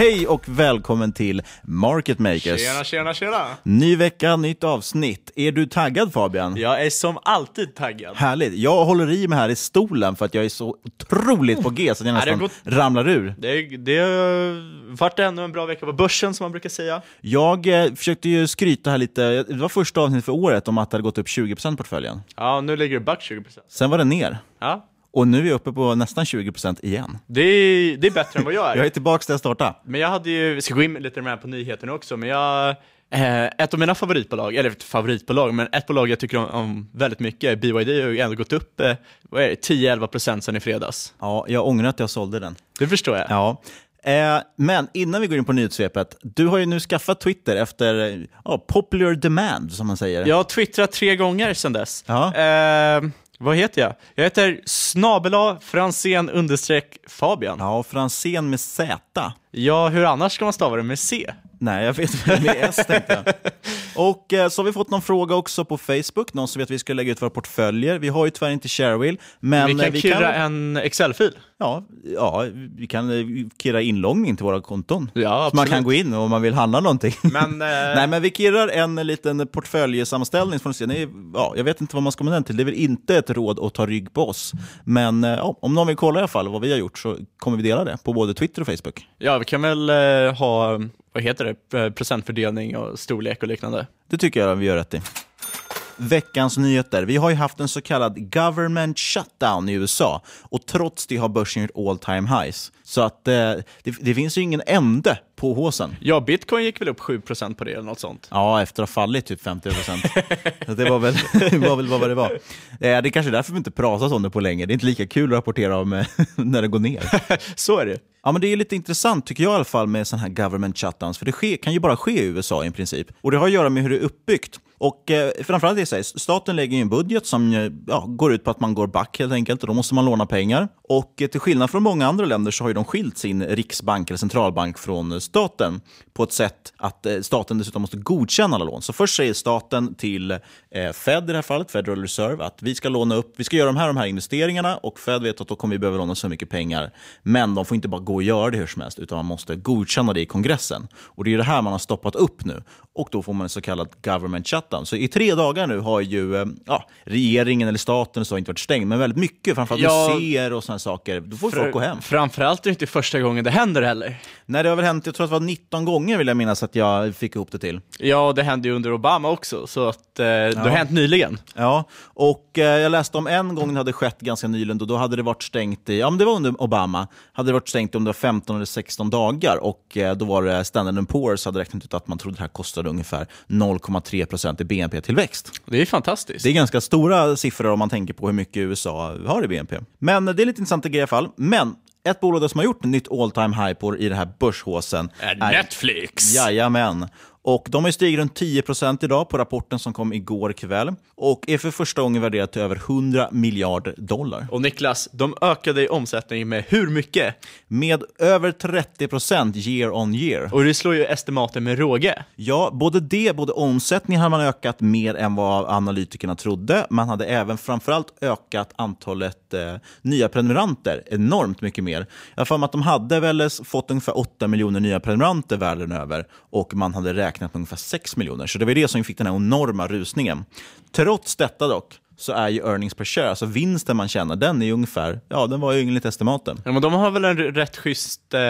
Hej och välkommen till Market Makers. Tjena, tjena, tjena. Ny vecka, nytt avsnitt. Är du taggad Fabian? Jag är som alltid taggad. Härligt. Jag håller i mig här i stolen för att jag är så otroligt på G så att jag nästan gått- ramlar ur. Det, det har varit ännu en bra vecka på börsen som man brukar säga. Jag eh, försökte ju skryta här lite, det var första avsnittet för året om att det hade gått upp 20% portföljen. Ja, nu ligger det back 20%. Sen var det ner. Ja, Och nu är jag uppe på nästan 20% igen. det är, det är bättre än vad jag är. Jag är tillbaka där jag startade. Men jag hade ju, vi ska gå in lite mer på nyheterna också, men jag, eh, ett av mina favoritbolag, eller favoritbolag, men ett bolag jag tycker om, om väldigt mycket, BYD har ju ändå gått upp eh, vad är det, 10-11% sedan i fredags. Ja, jag ångrar att jag sålde den. Det förstår jag. Ja. Eh, men innan vi går in på nyhetssvepet, du har ju nu skaffat Twitter efter ja, popular demand, som man säger. Jag har twittrat tre gånger sedan dess. Ja. Eh, vad heter jag? Jag heter snabela Franzén understreck Fabian. Ja, Franzén med Z. Ja, hur annars ska man stava det med C? Nej, jag vet inte, med S tänkte jag. Och eh, så har vi fått någon fråga också på Facebook, någon som vet att vi ska lägga ut våra portföljer. Vi har ju tyvärr inte Shareville, men vi kan eh, kirra en Excel-fil. Ja, ja, vi kan eh, kirra inloggning till våra konton. Ja, Så man kan gå in om man vill handla någonting. Men, eh, Nej, men vi kirrar en liten portföljsammanställning. Se. Nej, ja, jag vet inte vad man ska med den till. Det är väl inte ett råd att ta rygg på oss. Men eh, ja, om någon vill kolla i alla fall vad vi har gjort så kommer vi dela det på både Twitter och Facebook. Ja, vi kan väl eh, ha, vad heter det, procentfördelning och storlek och liknande. Det tycker jag vi gör rätt i. Veckans nyheter. Vi har ju haft en så kallad government shutdown i USA och trots det har börsen gjort all time highs. Så att eh, det, det finns ju ingen ände på håsen. Ja, bitcoin gick väl upp 7% på det eller något sånt. Ja, efter att ha fallit typ 50 procent. det var väl, var väl vad det var. Eh, Det är kanske därför vi inte pratat om det på länge. Det är inte lika kul att rapportera om eh, när det går ner. Så är det. Ja, men det är lite intressant tycker jag i alla fall med sådana här government shutdowns. För det sker, kan ju bara ske i USA i princip. Och det har att göra med hur det är uppbyggt. Och eh, framförallt det sägs, staten lägger ju en budget som eh, ja, går ut på att man går back helt enkelt och då måste man låna pengar. Och eh, till skillnad från många andra länder så har ju de skilt sin riksbank eller centralbank från eh, staten på ett sätt att eh, staten dessutom måste godkänna alla lån. Så först säger staten till eh, Fed i det här fallet, Federal Reserve, att vi ska låna upp, vi ska göra de här, de här investeringarna och Fed vet att då kommer vi behöva låna så mycket pengar. Men de får inte bara gå och göra det hur som helst, utan man måste godkänna det i kongressen. Och det är det här man har stoppat upp nu. Och då får man en så kallad government shutdown. Så i tre dagar nu har ju eh, ja, regeringen eller staten så inte varit stängd, men väldigt mycket, framförallt Ja. museer och sådana saker. Då får folk gå hem. Framförallt är det inte första gången det händer heller. Nej, det har väl hänt, jag tror att det var 19 gånger vill jag minnas att jag fick ihop det till. Ja, det hände ju under Obama också, så att, eh, det har hänt nyligen. Ja, och eh, jag läste om en gång det hade skett ganska nyligen, då, då hade det varit stängt i, ja men det var under Obama, hade det varit stängt om det var 15 eller 16 dagar och eh, då var det Standard Poor's hade räknat ut att man trodde det här kostade ungefär 0,3 procent i BNP-tillväxt. Det är fantastiskt. Det är ganska stora siffror om man tänker på hur mycket USA har i BNP. Men det är lite intressant i alla fall. Men ett bolag som har gjort nytt all time high på i det här börshåsen Är Netflix. Jajamän. Och de har stigit runt 10% idag på rapporten som kom igår kväll och är för första gången värderat till över 100 miljarder dollar. Och Niklas, de ökade i omsättning med hur mycket? Med över 30% year on year. Och det slår ju estimaten med råge. Ja, både det, både omsättningen har man ökat mer än vad analytikerna trodde. Man hade även framförallt ökat antalet eh, nya prenumeranter enormt mycket mer. Jag har att de hade väl fått ungefär 8 miljoner nya prenumeranter världen över och man hade räknat med ungefär 6 miljoner. Så det var det som fick den här enorma rusningen. Trots detta dock så är ju earnings per share, alltså vinsten man tjänar, den är ju ungefär, ja den var ju enligt estimaten. Ja, men de har väl en rätt schysst eh,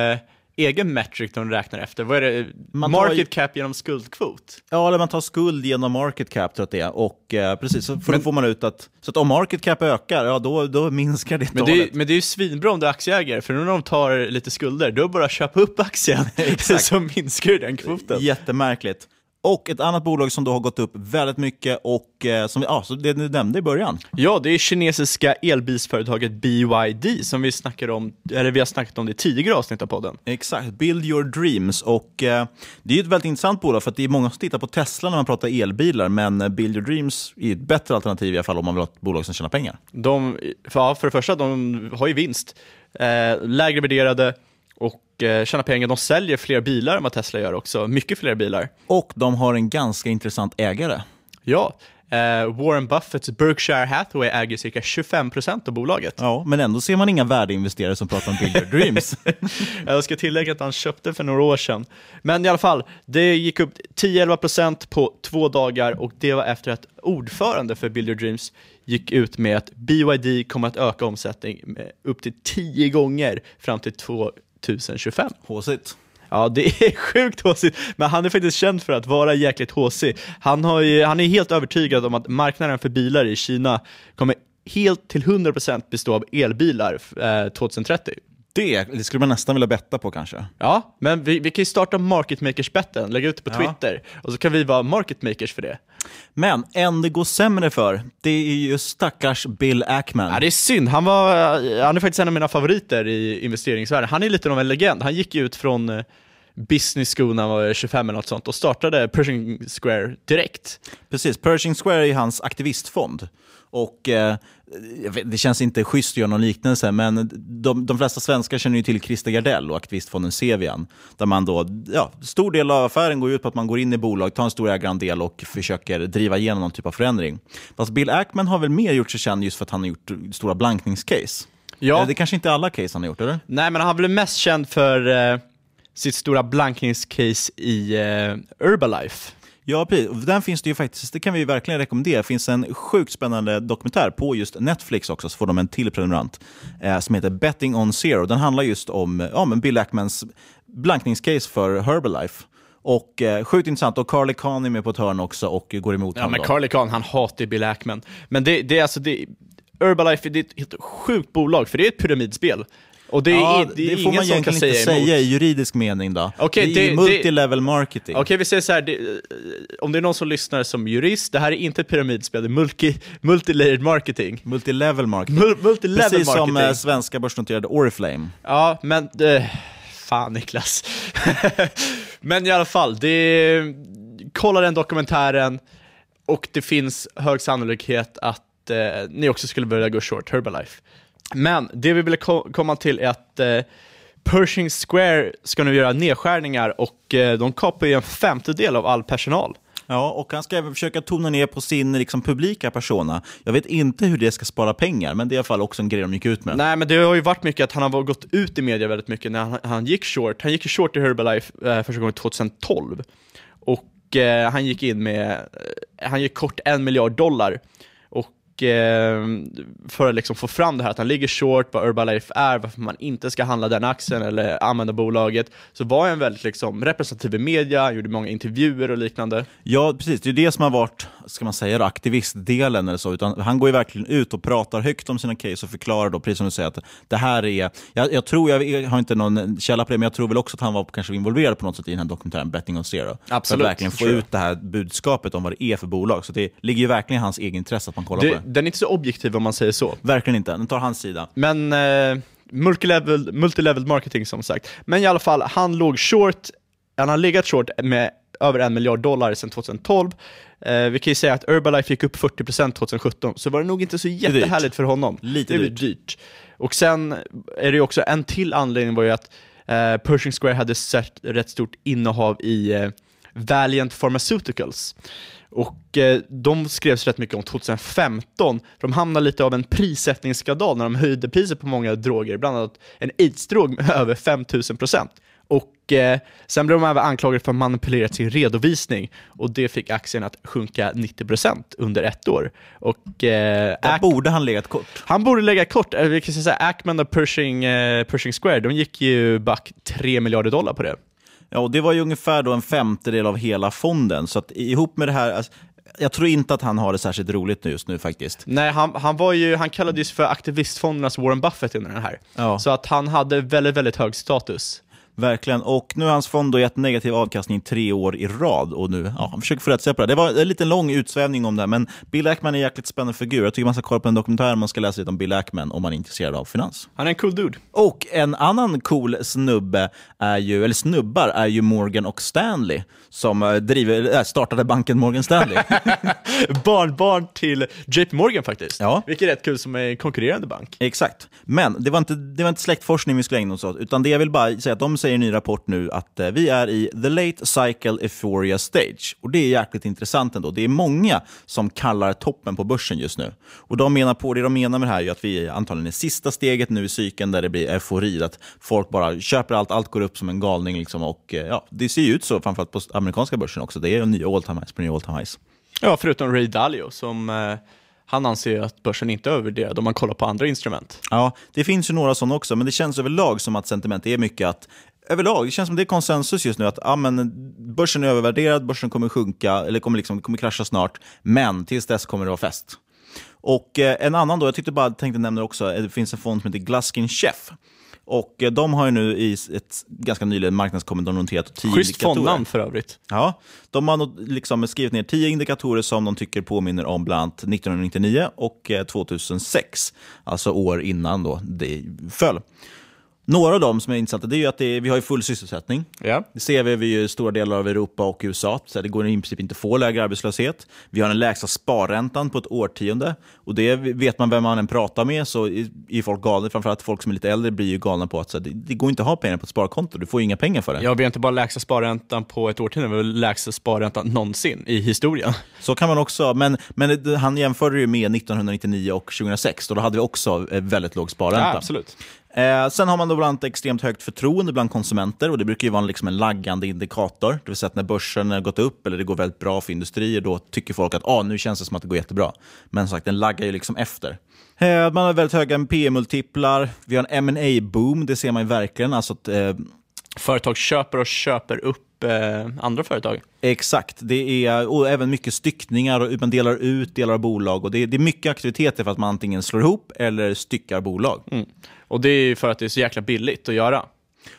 egen metric de räknar efter. Vad är det? Man Market ju- cap genom skuldkvot? Ja, eller man tar skuld genom market cap tror jag att det är. Och eh, precis, så för då får man ut att, så att om market cap ökar, ja då, då minskar det Men det, är, talet. men det är ju svinbra om du är aktieägare, för nu när de tar lite skulder, då bara köpa upp aktien, så minskar ju den kvoten. Jättemärkligt. Och ett annat bolag som då har gått upp väldigt mycket och eh, som, ja, så det du nämnde i början. Ja, det är kinesiska elbilsföretaget BYD som vi snackade om, eller vi har snackat om det tidigare avsnitt av podden. Exakt, Build your dreams. Och eh, Det är ett väldigt intressant bolag för att det är många som tittar på Tesla när man pratar elbilar, men eh, Build your dreams är ett bättre alternativ i alla fall om man vill ha ett bolag som tjänar pengar. De, för, ja, för det första, de har ju vinst, eh, lägre värderade eh, tjänar pengar. De säljer fler bilar än vad Tesla gör också, mycket fler bilar. Och de har en ganska intressant ägare. Ja, eh, Warren Buffetts Berkshire Hathaway äger cirka 25% av bolaget. Ja, men ändå ser man inga värdeinvesterare som pratar om Build your dreams. Jag ska tillägga att han köpte för några år sedan. Men i alla fall, det gick upp 10-11% på två dagar och det var efter att ordförande för Build Your Dreams gick ut med att BYD kommer att öka omsättning med upp till 10 gånger fram till 2025. Håsigt. Ja, det är sjukt håsigt, men han är faktiskt känd för att vara jäkligt håsig. Han, har ju, han är helt övertygad om att marknaden för bilar i Kina kommer helt till 100% bestå av elbilar eh, 2030. Det, det skulle man nästan vilja betta på kanske. Ja, men vi, vi kan ju starta Market Makers-betten, lägga ut det på Ja. Twitter, och så kan vi vara Market Makers för det. Men en det går sämre för, det är ju stackars Bill Ackman. Ja, det är synd, han, var, han är faktiskt en av mina favoriter i investeringsvärlden. Han är lite av en legend, han gick ut från eh, business school när han var 25 eller något sånt och startade Pershing Square direkt. Precis, Pershing Square är hans aktivistfond. Och eh, Det känns inte schysst att göra någon liknelse, men de, de flesta svenskar känner ju till Christer Gardell och aktivistfonden Sevian. Där man då, ja, stor del av affären går ut på att man går in i bolag, tar en stor ägarandel och försöker driva igenom någon typ av förändring. Fast Bill Ackman har väl mer gjort sig känd just för att han har gjort stora blankningscase. Ja. Det är kanske inte alla case han har gjort, eller? Nej, men han blev mest känd för eh, sitt stora blankningscase i eh, Herbalife. Ja, precis. Den finns det ju faktiskt, det kan vi verkligen rekommendera. Det finns en sjukt spännande dokumentär på just Netflix också, så får de en till prenumerant, eh, som heter Betting on Zero. Den handlar just om ja, men Bill Ackmans blankningscase för Herbalife. Och eh, Sjukt intressant, och Carly Kahn är med på ett hörn också och går emot Ja, honom. men. Carly Kahn, han hatar Bill Ackman. Men det, det är alltså, det, Herbalife det är ett helt sjukt bolag, för det är ett pyramidspel. Och det, ja, är, det är får man egentligen säga inte emot. säga i juridisk mening då. Okej, det är det- multilevel marketing. Okej, vi säger så här, det, om det är någon som lyssnar som jurist, det här är inte ett pyramidspel, det är multi, multilayered marketing. Multilevel marketing. Mul, multilevel Precis marketing. som eh, svenska börsnoterade Oriflame. Ja, men... Eh, fan Niklas. men i alla fall, det, kolla den dokumentären. och det finns hög sannolikhet att eh, ni också skulle börja gå short Herbalife. Men det vi ville ko komma till är att eh, Pershing Square ska nu göra nedskärningar och eh, de kapar ju en femtedel av all personal. Ja, och han ska även försöka tona ner på sin liksom, publika persona. Jag vet inte hur det ska spara pengar, men det är i alla fall också en grej de gick ut med. Nej, men det har ju varit mycket att han har gått ut i media väldigt mycket när han, han gick short. Han gick ju short i Herbalife eh, första gången 2012. Och eh, han gick in med, eh, han gick kort en miljard dollar. Och eh, för att liksom få fram det här att han ligger short, vad Herbalife är, varför man inte ska handla den aktien eller använda bolaget, så var han väldigt liksom, representativ i media, gjorde många intervjuer och liknande. Ja, precis. Det är det som har varit ska man säga, då, aktivistdelen eller så. Utan han går ju verkligen ut och pratar högt om sina case och förklarar, då, precis som du säger, att det här är... Jag, jag tror, jag har inte någon källa på det, men jag tror väl också att han var kanske involverad på något sätt i den här dokumentären Betting on Zero. Absolut, För att verkligen få ut det här budskapet om vad det är för bolag. Så det ligger ju verkligen i hans egen intresse att man kollar Det, på det. den är inte så objektiv om man säger så. Verkligen inte. Den tar hans sida. Men eh, multilevel, multilevel marketing som sagt. Men i alla fall, han låg short, han har legat short med över en miljard dollar sedan 2012. Eh, vi kan ju säga att Herbalife gick upp 40% 2017, så var det nog inte så dyrt. jättehärligt för honom. Lite det dyrt. dyrt. Och sen är det ju också en till anledning var ju att eh, Pershing Square hade sett rätt stort innehav i eh, Valiant Pharmaceuticals. Och eh, de skrevs rätt mycket om 2015, för de hamnade lite av en prissättningsskandal när de höjde priset på många droger, bland annat en aids-drog med över 5000%. Och eh, sen blev de även anklagade för att manipulera sin redovisning och det fick aktien att sjunka 90% under ett år. Och, eh, Där borde han legat kort. han borde lägga kort, eh, vi kan säga Ackman och Pershing, eh, Pershing Square, de gick ju back 3 miljarder dollar på det. Ja, och det var ju ungefär då en femtedel av hela fonden. Så att ihop med det här, alltså, jag tror inte att han har det särskilt roligt just nu faktiskt. Nej, han, han, var ju, han kallades för aktivistfondernas Warren Buffett under den här. Ja. Så att han hade väldigt, väldigt hög status. Verkligen. Och nu har hans fond då gett negativ avkastning tre år i rad. Och nu, ja, han försöker få rätt sig på det. Det var en liten lång utsvävning om det, men Bill Ackman är en jäkligt spännande figur. Jag tycker man ska kolla på en dokumentär man ska läsa lite om Bill Ackman om man är intresserad av finans. Han är en cool dude. Och en annan cool snubbe, är ju, eller snubbar, är ju Morgan och Stanley som eh, driver, äh, startade banken Morgan Stanley. Barnbarn till JP Morgan faktiskt. Ja. Vilket är rätt kul som är konkurrerande bank. Exakt. Men det var, inte, det var inte släktforskning vi skulle ägna oss åt, utan det jag vill bara säga att de säger i en ny rapport nu att eh, vi är i the late cycle euphoria stage. Och det är jäkligt intressant ändå. Det är många som kallar toppen på börsen just nu. Och de menar på, det de menar med det här är ju att vi är antagligen i sista steget nu i cykeln där det blir eufori, att folk bara köper allt, allt går upp som en galning. Liksom, och eh, ja, Det ser ju ut så, framförallt på amerikanska börsen också. Det är nya all time highs på nya all time highs. Ja, förutom Ray Dalio som eh, han anser att börsen inte är övervärderad om man kollar på andra instrument. Ja, det finns ju några sådana också, men det känns överlag som att sentiment är mycket att Överlag, det känns som det är konsensus just nu att ja, men, börsen är övervärderad, börsen kommer sjunka, eller kommer, liksom, kommer krascha snart, men tills dess kommer det vara fest. Och eh, en annan då, jag tyckte bara tänkte nämna också, eh, det finns en fond som heter Gluskin Chef. Och eh, de har ju nu i ett ganska nyligen marknadskommentar noterat 10 Schysst indikatorer. fondnamn för övrigt. Ja, de har liksom skrivit ner tio indikatorer som de tycker påminner om bland annat 1999 och eh, 2006, alltså år innan då det föll. Några av dem som är intressanta det är ju att det vi har ju full sysselsättning. Ja. Det ser vi i stora delar av Europa och USA. Så det går i princip inte att få lägre arbetslöshet. Vi har den lägsta sparräntan på ett årtionde. Och det vet man vem man än pratar med så är folk galna. Framförallt folk som är lite äldre blir ju galna på att så det, det går inte att ha pengar på ett sparkonto. Du får ju inga pengar för det. Ja, vi har inte bara lägsta sparräntan på ett årtionde, vi har lägsta sparräntan någonsin i historien. Så kan man också, men, men han jämförde ju med 1999 och 2006 och då hade vi också eh, väldigt låg sparränta. Ja, absolut. Eh, sen har man då bland annat extremt högt förtroende bland konsumenter och det brukar ju vara liksom en laggande indikator. Det vill säga att när börsen har gått upp eller det går väldigt bra för industrier, då tycker folk att ah, nu känns det som att det går jättebra. Men som sagt, den laggar ju liksom efter. Eh, man har väldigt höga P-multiplar, vi har en ma boom det ser man ju verkligen. Alltså att, eh, Företag köper och köper upp eh, andra företag. Exakt, det är och även mycket styckningar och man delar ut delar av bolag. och Det är, det är mycket aktiviteter för att man antingen slår ihop eller styckar bolag. Och det är ju för att det är så jäkla billigt att göra.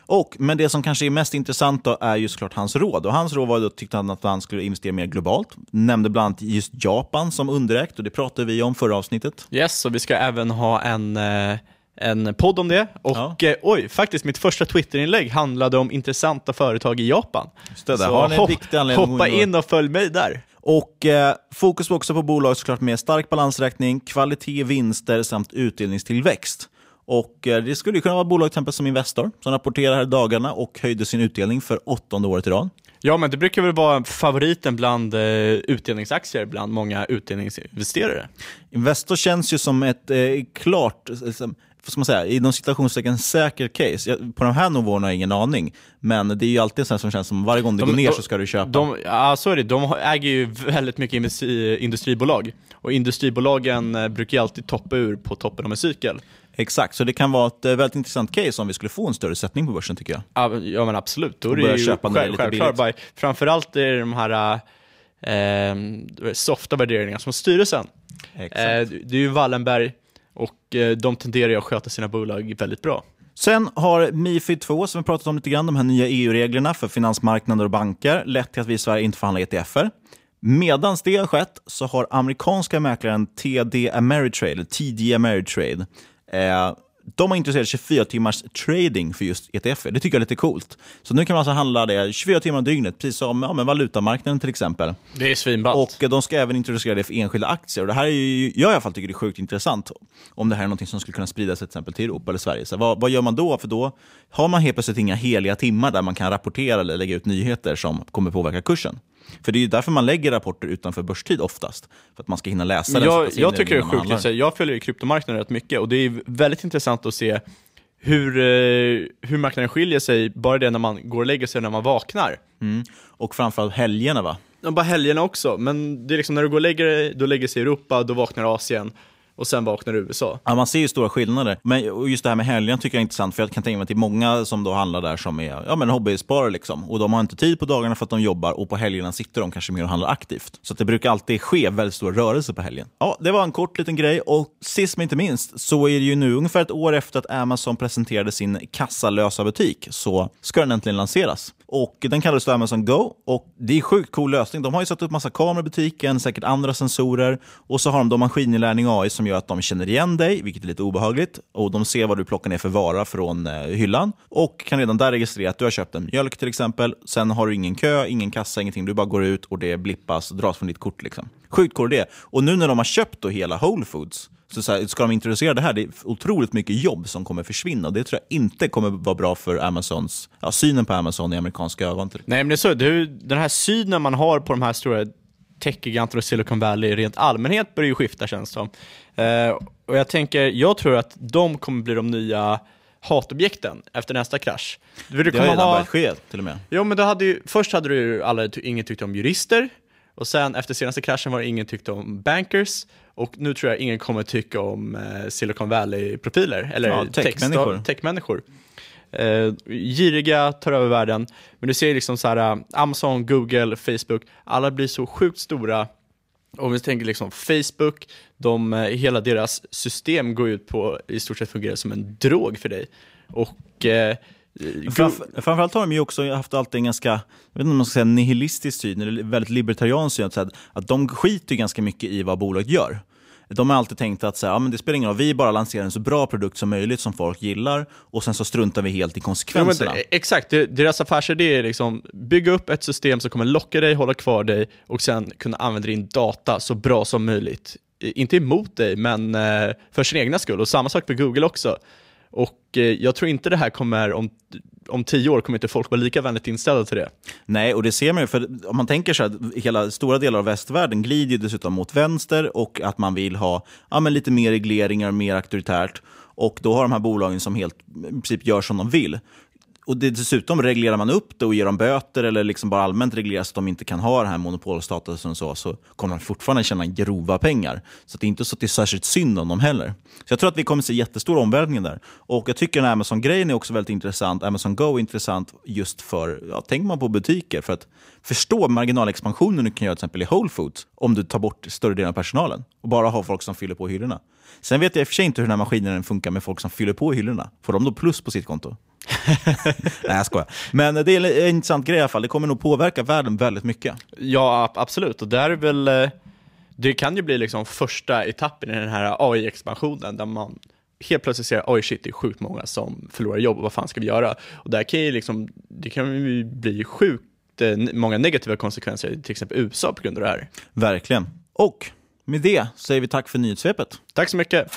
Och, men det som kanske är mest intressant då är ju såklart hans råd. Och hans råd var då, tyckte han att han skulle investera mer globalt. Nämnde bland annat just Japan som underräkt och det pratade vi om förra avsnittet. Yes, och vi ska även ha en, eh, en podd om det. Och eh, oj, faktiskt mitt första Twitterinlägg handlade om intressanta företag i Japan. det, Så hopp- hoppa gå in och- in och följ mig där. Och eh, Fokus var också på bolag såklart med stark balansräkning, kvalitet, vinster samt utdelningstillväxt. Och eh, Det skulle kunna vara bolag exempel som Investor som rapporterar här dagarna och höjde sin utdelning för åttonde året i rad. Ja, men det brukar väl vara favoriten bland eh, utdelningsaktier bland många utdelningsinvesterare. Investor känns ju som ett eh, klart, liksom, ska man säga, inom citationstecken säker case. Jag, på de här nivåerna har jag ingen aning, men det är ju alltid så som känns som varje gång det De- går ner de- så ska du köpa. De, ja, så är det. De äger ju väldigt mycket industri, industribolag och industribolagen brukar ju alltid toppa ur på toppen av en cykel. Exakt, så det kan vara ett eh, väldigt intressant case om vi skulle få en större sättning på börsen tycker jag. Ja, men absolut, då är det ju själv, lite självklart. Bara, framförallt är det de här eh, softa värderingarna som styrelsen. Exakt. Eh, det är ju Wallenberg och eh, de tenderar ju att sköta sina bolag väldigt bra. Sen har Mifid 2, som vi pratat om lite grann, de här nya EU-reglerna för finansmarknader och banker, lett till att vi i Sverige inte förhandlar ETFer. Medan det har skett så har amerikanska mäklaren TD Ameritrade, TD Ameritrade, eh, de har intresserat 24 timmars trading för just ETFer. Det tycker jag är lite coolt. Så nu kan man alltså handla det 24 timmar om dygnet, precis som ja, med valutamarknaden till exempel. Det är svinballt. Och eh, de ska även introducera det för enskilda aktier. Och det här är ju, jag i alla fall tycker det är sjukt intressant. Om det här är något som skulle kunna spridas till exempel till Europa eller Sverige. Så vad, vad gör man då? För då har man helt plötsligt inga heliga timmar där man kan rapportera eller lägga ut nyheter som kommer påverka kursen. För det är ju därför man lägger rapporter utanför börstid oftast. För att man ska hinna läsa den. jag, jag tycker det är sjukt. Jag följer kryptomarknaden rätt mycket och det är väldigt intressant att se hur, eh, hur marknaden skiljer sig, bara det när man går och lägger sig när man vaknar. Mm. Och framförallt helgerna va? Ja, bara helgerna också, men det är liksom när du går och lägger dig, då lägger sig Europa, då vaknar Asien och sen vaknar USA. Ja, man ser ju stora skillnader. Men just det här med helgen tycker jag är intressant, för jag kan tänka mig att det är många som då handlar där som är ja, men hobbysparare. Liksom. Och de har inte tid på dagarna för att de jobbar och på helgerna sitter de kanske mer och handlar aktivt. Så att det brukar alltid ske väldigt stora rörelser på helgen. Ja, det var en kort liten grej. Och sist men inte minst så är det ju nu ungefär ett år efter att Amazon presenterade sin kassalösa butik så ska den äntligen lanseras. Och Den kallades för Amazon Go och det är en sjukt cool lösning. De har ju satt upp massa kameror i butiken, säkert andra sensorer och så har de då maskininlärning AI som gör att de känner igen dig, vilket är lite obehagligt. Och De ser vad du plockar ner för vara från eh, hyllan och kan redan där registrera att du har köpt en mjölk till exempel. Sen har du ingen kö, ingen kassa, ingenting. Du bara går ut och det blippas och dras från ditt kort. Liksom. Sjukt cool idé. Och nu när de har köpt då hela Whole Foods så, så här, ska de introducera det här, det är otroligt mycket jobb som kommer försvinna. Det tror jag inte kommer vara bra för Amazons, ja, synen på Amazon i amerikanska ögon. Till. Nej, men det är så, det den här synen man har på de här stora techgiganterna och Silicon Valley rent allmänhet börjar ju skifta känns det som. Eh, och jag tänker, jag tror att de kommer bli de nya hatobjekten efter nästa krasch. Det, har redan börjat ske till och med. Jo, men då hade ju, först hade du alla, ingen tyckte om jurister, och sen efter senaste kraschen var det ingen tyckte om bankers, och nu tror jag ingen kommer tycka om eh, Silicon Valley-profiler, eller Ja, tech- techmänniskor. techmänniskor. Eh, giriga tar över världen, men du ser liksom så här, eh, Amazon, Google, Facebook, alla blir så sjukt stora. Om vi tänker liksom Facebook, de, eh, hela deras system går ut på i stort sett fungera som en drog för dig. Och eh, Framför, framförallt har de ju också haft alltid en ganska, jag vet inte om man ska säga nihilistisk syn, eller väldigt libertariansk syn, att, att, de skiter ganska mycket i vad bolaget gör. De har alltid tänkt att så här, ja, men det spelar ingen roll, vi bara lanserar en så bra produkt som möjligt som folk gillar och sen så struntar vi helt i konsekvenserna. men, exakt, Det- deras affärsidé är liksom bygga upp ett system som kommer locka dig, hålla kvar dig och sen kunna använda din data så bra som möjligt. Inte emot dig, men eh, för sin egna skull. Och samma sak för Google också. Och eh, jag tror inte det här kommer, om, om tio år kommer inte folk vara lika vänligt inställda till det. Nej, och det ser man ju, för om man tänker så här, hela stora delar av västvärlden glider dessutom mot vänster och att man vill ha ja, men lite mer regleringar, mer auktoritärt. Och då har de här bolagen som helt i princip gör som de vill. Och det, dessutom reglerar man upp det och ger dem böter eller liksom bara allmänt reglerar så att de inte kan ha den här monopolstatusen och så, så kommer de fortfarande tjäna grova pengar. Så det är inte så att det är särskilt synd om dem heller. Så jag tror att vi kommer se jättestora omvälvningar där. Och jag tycker den här Amazon-grejen är också väldigt intressant. Amazon Go är intressant just för, ja, tänker man på butiker, för att förstå marginalexpansionen du kan göra till exempel i Whole Foods om du tar bort större delen av personalen och bara har folk som fyller på hyllorna. Sen vet jag i och för sig inte hur den här maskinen funkar med folk som fyller på hyllorna. Får de då plus på sitt konto? Nej, jag skojar. Men det är en intressant grej i alla fall. Det kommer nog påverka världen väldigt mycket. Ja, ab- absolut. Och där är väl, eh, det kan ju bli liksom första etappen i den här AI-expansionen där man helt plötsligt ser oj shit, det är sjukt många som förlorar jobb vad fan ska vi göra? Och där kan ju liksom, det kan ju bli sjukt eh, många negativa konsekvenser i till exempel USA på grund av det här. Verkligen. Och med det säger vi tack för nyhetssvepet. Tack så mycket.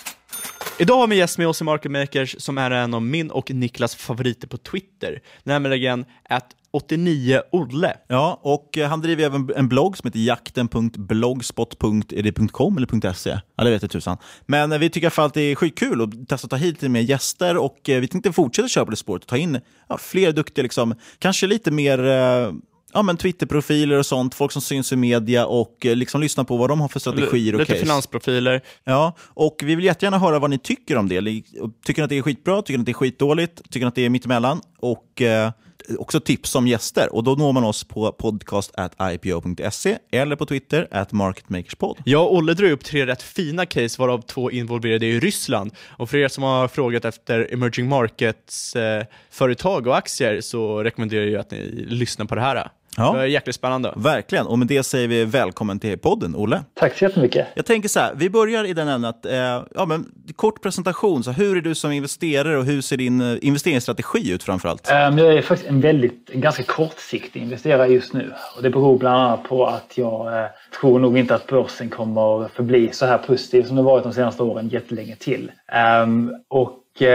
Idag har vi gäst med oss i Market Makers som är en av min och Niklas favoriter på Twitter, nämligen att 89olle. Ja, och eh, han driver även en blogg som heter jakten.blogspot.com eller .se. Ja, det vet jag tusan. Men eh, vi tycker i alla fall att det är skitkul att testa att ta hit lite mer gäster och eh, vi tänkte fortsätta köra på det spåret och ta in ja, fler duktiga, liksom, kanske lite mer ja, men Twitterprofiler och sånt, folk som syns i media och eh, liksom lyssna på vad de har för strategier och Lite case. finansprofiler. Ja, och vi vill jättegärna höra vad ni tycker om det. Tycker ni att det är skitbra? Tycker ni att det är skitdåligt? Tycker ni att det är mittemellan? Och eh, också tips om gäster. Och Då når man oss på podcast.ipo.se eller på Twitter, at marketmakerspod. Jag och Olle drar upp tre rätt fina case, varav två involverade i Ryssland. Och för er som har frågat efter emerging markets-företag eh, och aktier så rekommenderar jag att ni lyssnar på det här. Ja. Det är jäkligt spännande. Verkligen, och med det säger vi välkommen till podden, Olle. Tack så jättemycket. Jag tänker så här, vi börjar i den änden att, eh, ja men kort presentation, så hur är du som investerare och hur ser din eh, investeringsstrategi ut framförallt? Um, jag är faktiskt en väldigt, en ganska kortsiktig investerare just nu. Och det beror bland annat på att jag eh, tror nog inte att börsen kommer förbli så här positiv som det varit de senaste åren jättelänge till. Um, och Eh, Eh,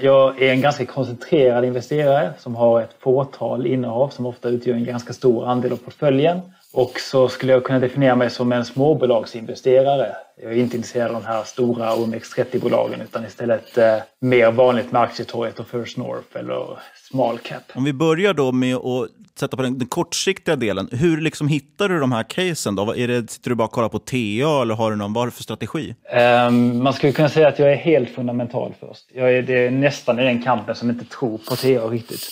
jag är en ganska koncentrerad investerare som har ett fåtal innehav som ofta utgör en ganska stor andel av portföljen. Och så skulle jag kunna definiera mig som en småbolagsinvesterare. Jag är inte intresserad av de här stora OMX30-bolagen utan istället eh, mer vanligt med Aktietorget och First North eller small cap. Om vi börjar då med att sätta på den, den kortsiktiga delen. Hur liksom hittar du de här casen? Då? Är det, sitter du bara och kollar på TA eller har du någon, vad har du för strategi? Um, man skulle kunna säga att jag är helt fundamental först. Jag är, det är nästan i den kampen som inte tror på TA riktigt.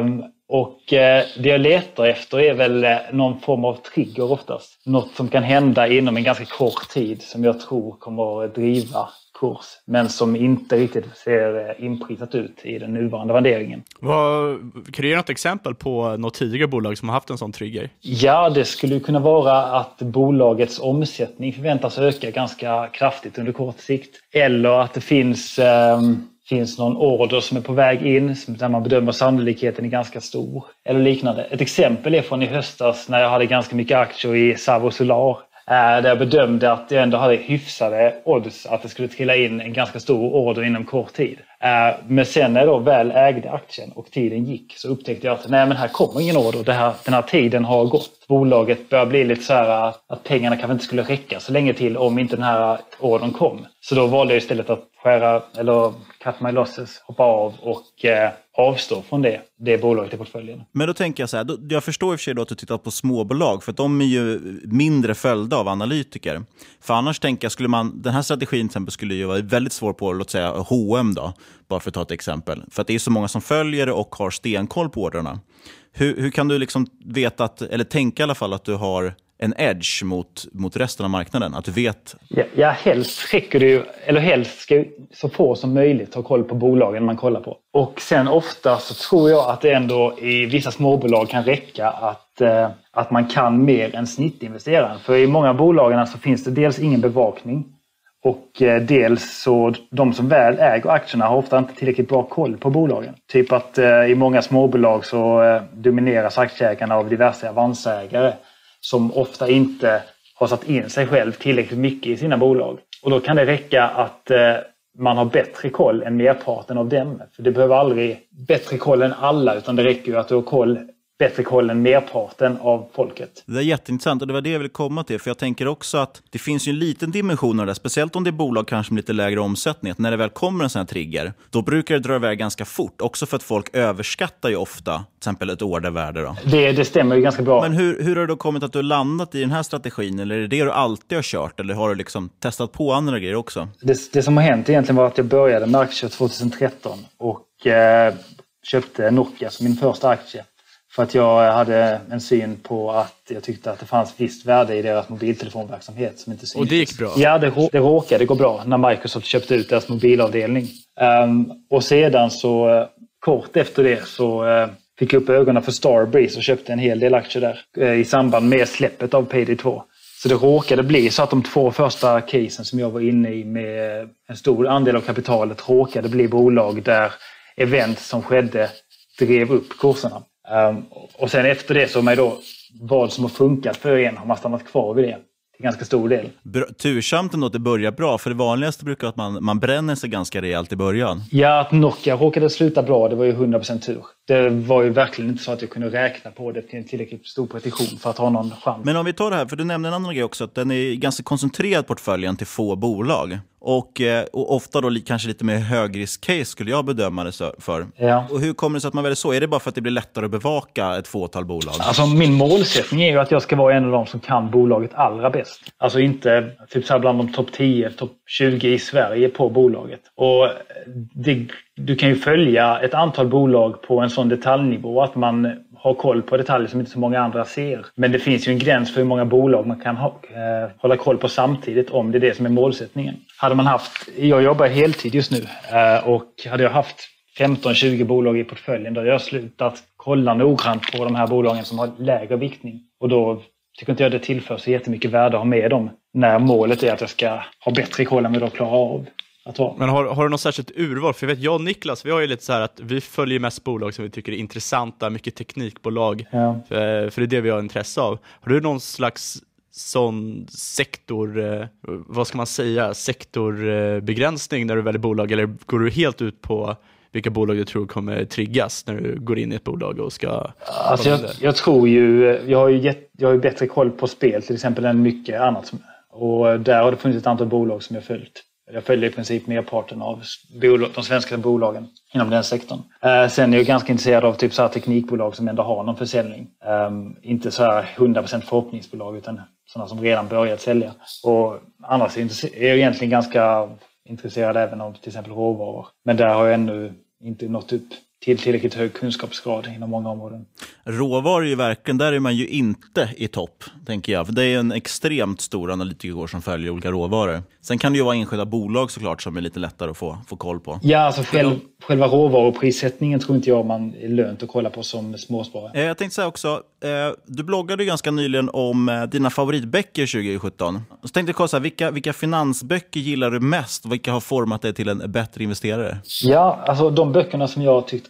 Um, och uh, det jag letar efter är väl uh, någon form av trigger oftast. Något som kan hända inom en ganska kort tid som jag tror kommer att driva kurs men som inte riktigt ser eh, inprisat ut i den nuvarande värderingen. Vad, kan du ge något exempel på något tidigare bolag som har haft en sån trigger? Ja, det skulle kunna vara att bolagets omsättning förväntas öka ganska kraftigt under kort sikt. Eller att det finns eh, finns någon order som är på väg in där man bedömer sannolikheten är ganska stor. Eller liknande. Ett exempel är från i höstas när jag hade ganska mycket aktier i Savo Solar eh, där jag bedömde att jag ändå hade hyfsade odds att det skulle trilla in en ganska stor order inom kort tid. Eh, men sen när jag då väl ägde aktien och tiden gick så upptäckte jag att nej men här kommer ingen order. Det här, den här tiden har gått. Bolaget börjar bli lite så här att pengarna kanske inte skulle räcka så länge till om inte den här ordern kom. Så då valde jag istället att skära, eller cut my losses, hoppa av och eh, avstå från det, det bolaget i portföljen. Men då tänker jag så här, då, jag förstår i och för sig då att du tittar på småbolag, för att de är ju mindre följda av analytiker. För annars tänker jag, skulle man, den här strategin till exempel skulle ju vara väldigt svår på, låt säga H&M då, bara för att ta ett exempel. För att det är så många som följer det och har stenkoll på ordrarna. Hur, hur kan du liksom veta, att, eller tänka i alla fall att du har en edge mot, mot resten av marknaden? Att du vet? Ja, ja helst räcker det ju, eller helst ska så få som möjligt ha koll på bolagen man kollar på. Och sen ofta så tror jag att det ändå i vissa småbolag kan räcka att, eh, att man kan mer än snittinvesteraren. För i många bolagen så finns det dels ingen bevakning och eh, dels så de som väl äger aktierna har ofta inte tillräckligt bra koll på bolagen. Typ att eh, i många småbolag så eh, domineras aktieägarna av diverse avansägare som ofta inte har satt in sig själv tillräckligt mycket i sina bolag. Och då kan det räcka att eh, man har bättre koll än merparten av dem. För du behöver aldrig bättre koll än alla utan det räcker ju att du har koll bättre koll än merparten av folket. Det är jätteintressant och det var det jag ville komma till. För jag tänker också att det finns ju en liten dimension av det, speciellt om det är bolag kanske med lite lägre omsättning. Att när det väl kommer en sån här trigger, då brukar det dra iväg ganska fort. Också för att folk överskattar ju ofta till exempel ett ordervärde. Då. Det, det stämmer ju ganska bra. Men hur, hur har det då kommit att du landat i den här strategin? Eller är det det du alltid har kört? Eller har du liksom testat på andra grejer också? Det, det som har hänt egentligen var att jag började med aktier 2013 och eh, köpte Nokia som min första aktie. För att jag hade en syn på att jag tyckte att det fanns visst värde i deras mobiltelefonverksamhet som inte syntes. Och det gick bra? Ja, det, det råkade gå bra när Microsoft köpte ut deras mobilavdelning. Um, och sedan så uh, kort efter det så uh, fick jag upp ögonen för Starbreeze och köpte en hel del aktier där uh, i samband med släppet av Payday 2. Så det råkade bli så att de två första casen som jag var inne i med en stor andel av kapitalet råkade bli bolag där event som skedde drev upp kurserna. Um, och sen efter det så har man då vad som har funkat för en har man stannat kvar vid det till ganska stor del. Bra, tursamt ändå att det börjar bra, för det vanligaste brukar vara att man, man bränner sig ganska rejält i början. Ja, att Nokia råkade sluta bra, det var ju 100% tur. Det var ju verkligen inte så att jag kunde räkna på det till en tillräckligt stor precision för att ha någon chans. Men om vi tar det här, för du nämnde en annan grej också, att den är ganska koncentrerad portföljen till få bolag. Och, eh, och ofta då kanske lite mer högrisk-case skulle jag bedöma det för. Ja. Och hur kommer det sig att man väljer så? Är det bara för att det blir lättare att bevaka ett fåtal bolag? Alltså min målsättning är ju att jag ska vara en av de som kan bolaget allra bäst. Alltså inte typ så här bland de topp 10, topp 20 i Sverige på bolaget. Och det, du kan ju följa ett antal bolag på en sån detaljnivå att man har koll på detaljer som inte så många andra ser. Men det finns ju en gräns för hur många bolag man kan ha, eh, hålla koll på samtidigt om det är det som är målsättningen. Hade man haft, jag jobbar heltid just nu eh, och hade jag haft 15-20 bolag i portföljen då hade jag slutat kolla noggrant på de här bolagen som har lägre viktning. Och då tycker inte jag det tillför så jättemycket värde att ha med dem när målet är att jag ska ha bättre koll än vad jag klarar av att vara. Men har, har du något särskilt urval? För jag vet, jag och Niklas, vi har ju lite så här att vi följer mest bolag som vi tycker är intressanta, mycket teknikbolag, Ja. för, för det är det vi har intresse av. Har du någon slags sån sektor, eh, vad ska man säga, sektorbegränsning när du väljer bolag eller går du helt ut på vilka bolag du tror kommer triggas när du går in i ett bolag och ska... Alltså jag, jag tror ju, jag har ju, gett, jag har ju bättre koll på spel till exempel än mycket annat. Och där har det funnits ett antal bolag som jag följt. Jag följer i princip merparten av bolag, de svenska bolagen inom den sektorn. Eh, sen är jag ganska intresserad av typ så här teknikbolag som ändå har någon försäljning. Ehm, inte så här 100% förhoppningsbolag utan sådana som redan börjat sälja. Och annars är jag egentligen ganska intresserad även av till exempel råvaror. Men där har jag ännu inte nått upp till tillräckligt hög kunskapsgrad inom många områden. Råvaror är ju verkligen, där är man ju inte i topp, tänker jag. För det är en extremt stor analytikerkår som följer olika råvaror. Sen kan det ju vara enskilda bolag såklart som är lite lättare att få, få koll på. Ja, alltså själv, själva råvaruprissättningen tror inte jag man är lönt att kolla på som småsparare. Eh, Jag tänkte säga också, eh, du bloggade ju ganska nyligen om eh, dina favoritböcker 2017. Så tänkte jag kolla, vilka, vilka finansböcker gillar du mest? Vilka har format dig till en bättre investerare? Ja, alltså de böckerna som jag har tyckt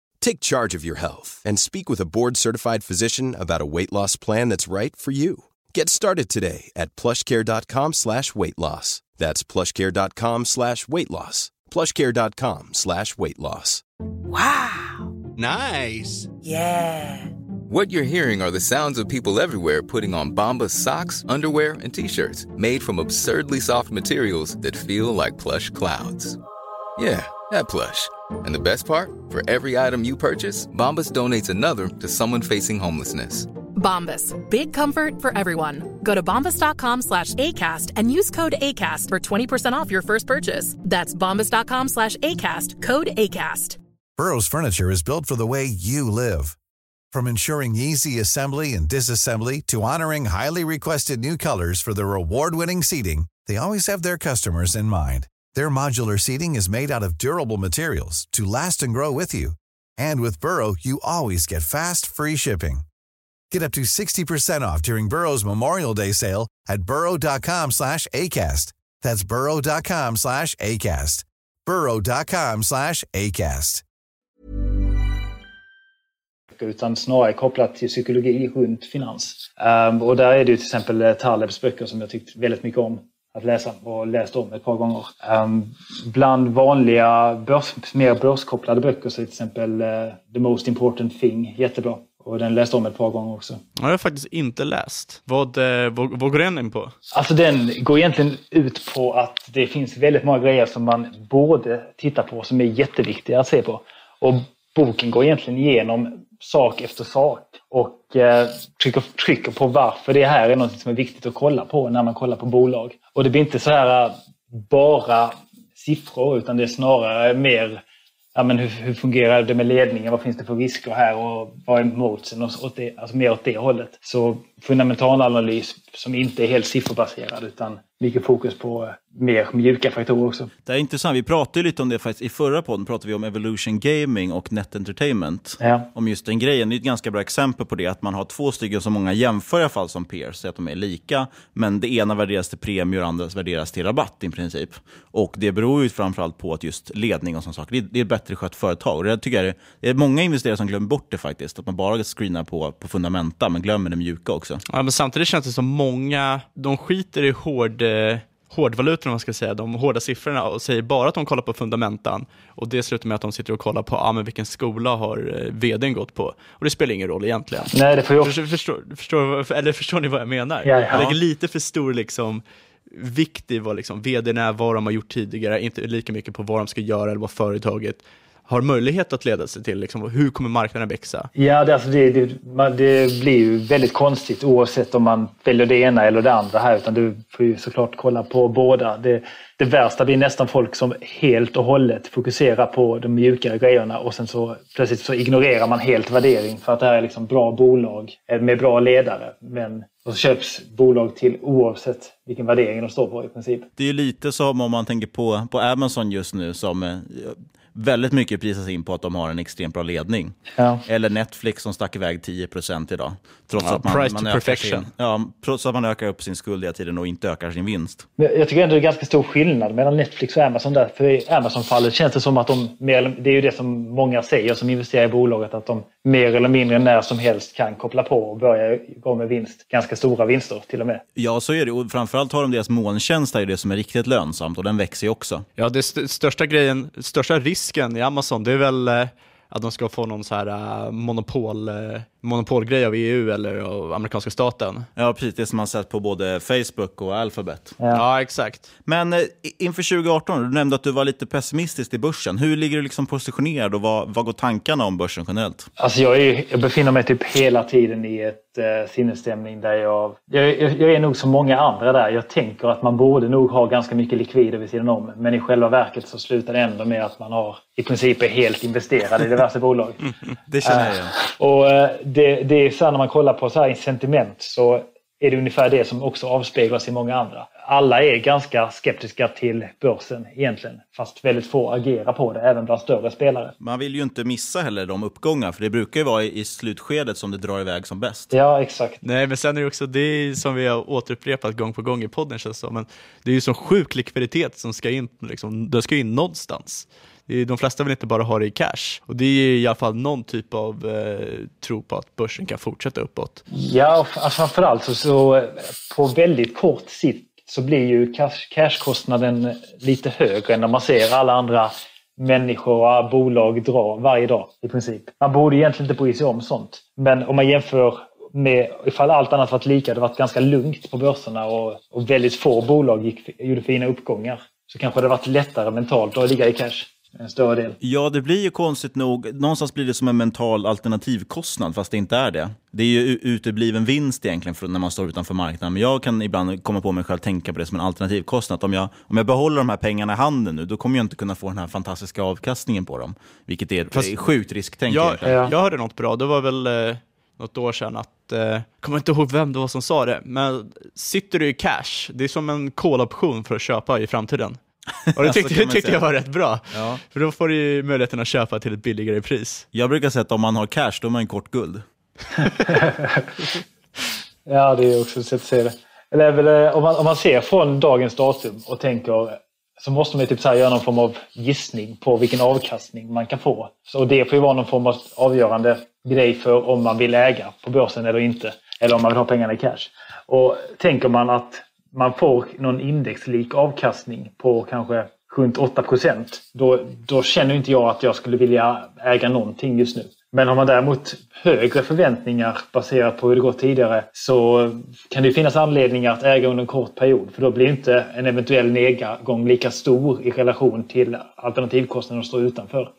Take charge of your health and speak with a board-certified physician about a weight loss plan that's right for you. Get started today at plushcare.com slash weight loss. That's plushcare.com slash weight loss. plushcare.com slash weight loss. Wow. Nice. Yeah. What you're hearing are the sounds of people everywhere putting on Bombas socks, underwear, and t-shirts made from absurdly soft materials that feel like plush clouds. Yeah, that plush. And the best part? For every item you purchase, Bombas donates another to someone facing homelessness. Bombas. Big comfort for everyone. Go to bombas.com slash ACAST and use code ACAST for 20% off your first purchase. That's bombas.com slash ACAST. Code ACAST. Burrow's furniture is built for the way you live. From ensuring easy assembly and disassembly to honoring highly requested new colors for their award-winning seating, they always have their customers in mind. Their modular seating is made out of durable materials to last and grow with you. And with Burrow, you always get fast, free shipping. Get up to 60% off during Burrow's Memorial Day sale at burrow.com slash ACAST. That's burrow.com slash ACAST. burrow.com slash ACAST. Utan snarare kopplat till psykologi runt finans. Um, och där är det till exempel eh, Talebs böcker som jag tyckt väldigt mycket om att läsa och läst om ett par gånger. Um, bland vanliga börs, mer börskopplade böcker så är till exempel uh, The Most Important Thing jättebra. Och den läste om ett par gånger också. Jag har faktiskt inte läst. Vad, eh, vad, vad går den in på? Alltså den går egentligen ut på att det finns väldigt många grejer som man borde titta på som är jätteviktiga att se på. Och boken går egentligen igenom sak efter sak och eh, trycker, trycker på varför det här är något som är viktigt att kolla på när man kollar på bolag. Och det blir inte så här äh, bara siffror utan det är snarare mer ja, men hur, hur, fungerar det med ledningen? Vad finns det för risker här och vad är motsen? Och, det, alltså mer åt det hållet. Så fundamentalanalys som inte är helt sifferbaserad utan mycket fokus på äh, mer mjuka faktorer också. Det är intressant. Vi pratade lite om det faktiskt i förra podden. pratade vi om Evolution Gaming och Net Entertainment. Ja. Om just den grejen. Det är ett ganska bra exempel på det. Att man har två stycken som många jämför i alla fall som peers. Så att de är lika. Men det ena värderas till premie och det andra värderas till rabatt i princip. Och det beror ju framförallt på att just ledning och sådana saker. Det är ett bättre skött företag. Och det tycker jag det är många investerare som glömmer bort det faktiskt. Att man bara screenar på, på fundamenta men glömmer det mjuka också. Ja, men samtidigt känns det som många, de skiter i hård eh, hårdvalutor, om man ska säga, de hårda siffrorna och säger bara att de kollar på fundamentan och det slutar med att de sitter och kollar på ah, men vilken skola har eh, vdn gått på. Och det spelar ingen roll egentligen. Nej, det får jag... Förstår, förstår, förstår, eller förstår ni vad jag menar? Ja, ja. Jag lägger lite för stor liksom, vikt i vad liksom, vdn är, vad de har gjort tidigare, inte lika mycket på vad de ska göra eller vad företaget har möjlighet att leda sig till? Liksom, hur kommer marknaden växa? Ja, det, alltså det, det, det, blir ju väldigt konstigt oavsett om man väljer det ena eller det andra här. Utan du får ju såklart kolla på båda. Det, det värsta blir nästan folk som helt och hållet fokuserar på de mjukare grejerna och sen så plötsligt så ignorerar man helt värdering för att det här är liksom bra bolag med bra ledare. Men och så köps bolag till oavsett vilken värdering de står på i princip. Det är lite som om man tänker på, på Amazon just nu som eh, väldigt mycket prisas in på att de har en extremt bra ledning. Ja. Eller Netflix som stack iväg 10% idag. Trots, ja, att man, price man to ökar perfection. sin, ja, trots att man ökar upp sin skuld hela tiden och inte ökar sin vinst. Jag tycker ändå det är ganska stor skillnad mellan Netflix och Amazon där. För i Amazon-fallet känns det som att de, det är ju det som många säger som investerar i bolaget, att de mer eller mindre när som helst kan koppla på och börja gå med vinst. Ganska stora vinster till och med. Ja, så är det. Och framförallt har de deras molntjänst, är det som är riktigt lönsamt och den växer ju också. Ja, det st största grejen, största risken i Amazon, det är väl eh, att de ska få någon så här uh, monopol, uh, monopolgrej av EU eller av amerikanska staten. Ja, precis. Det som man sett på både Facebook och Alphabet. Ja, ja exakt. Men uh, inför 2018, du nämnde att du var lite pessimistisk i börsen. Hur ligger du liksom positionerad och vad, vad går tankarna om börsen generellt? Alltså jag, är, jag befinner mig typ hela tiden i ett uh, sinnesstämning där jag, jag, jag är nog som många andra där. Jag tänker att man borde nog ha ganska mycket likvider vid sidan om. Men i själva verket så slutar det ändå med att man har i princip är helt investerad i diverse bolag. det känner jag igen. Uh, och uh, det, det är så här när man kollar på så här sentiment så är det ungefär det som också avspeglas i många andra. Alla är ganska skeptiska till börsen egentligen, fast väldigt få agerar på det, även bland större spelare. Man vill ju inte missa heller de uppgångar, för det brukar ju vara i slutskedet som det drar iväg som bäst. Ja, exakt. Nej, men sen är det också det som vi har återupprepat gång på gång i podden, känns det som. Men det är ju så sjuk likviditet som ska in, liksom, den ska in någonstans de flesta vill inte bara ha det i cash. Och det är i alla fall någon typ av eh, tro på att börsen kan fortsätta uppåt. Ja, alltså framförallt så, så på väldigt kort sikt så blir ju cash, cashkostnaden lite högre än när man ser alla andra människor och bolag dra varje dag i princip. Man borde egentligen inte bry sig om sånt. Men om man jämför med, ifall allt annat varit lika, det varit ganska lugnt på börserna och, och väldigt få bolag gick, gjorde fina uppgångar, så kanske det varit lättare mentalt att ligga i cash en större del. Ja, det blir ju konstigt nog. Någonstans blir det som en mental alternativkostnad, fast det inte är det. Det är ju utebliven vinst egentligen för när man står utanför marknaden. Men jag kan ibland komma på mig själv tänka på det som en alternativkostnad. Om jag, om jag behåller de här pengarna i handen nu, då kommer jag inte kunna få den här fantastiska avkastningen på dem. Vilket är Fast, sjukt risktänk. Jag, jag hörde något bra. Det var väl eh, något år sedan att, eh, kommer inte ihåg vem det var som sa det, men sitter du i cash, det är som en call-option för att köpa i framtiden. Och det tyckte, det tyckte jag var rätt bra. Ja. För då får du ju möjligheten att köpa till ett billigare pris. Jag brukar säga att om man har cash, då är man kort guld. ja, det är också ett sätt att se det. Eller väl, om, man, om man ser från dagens datum och tänker så måste man typ så göra någon form av gissning på vilken avkastning man kan få. Så det får ju vara någon form av avgörande grej för om man vill äga på börsen eller inte. Eller om man vill ha pengarna i cash. Och tänker man att man får någon indexlik avkastning på kanske runt 8 procent. Då, då känner inte jag att jag skulle vilja äga någonting just nu. Men har man däremot högre förväntningar baserat på hur det gått tidigare så kan det finnas anledningar att äga under en kort period. För då blir inte en eventuell nedgång lika stor i relation till alternativkostnaden att stå utanför.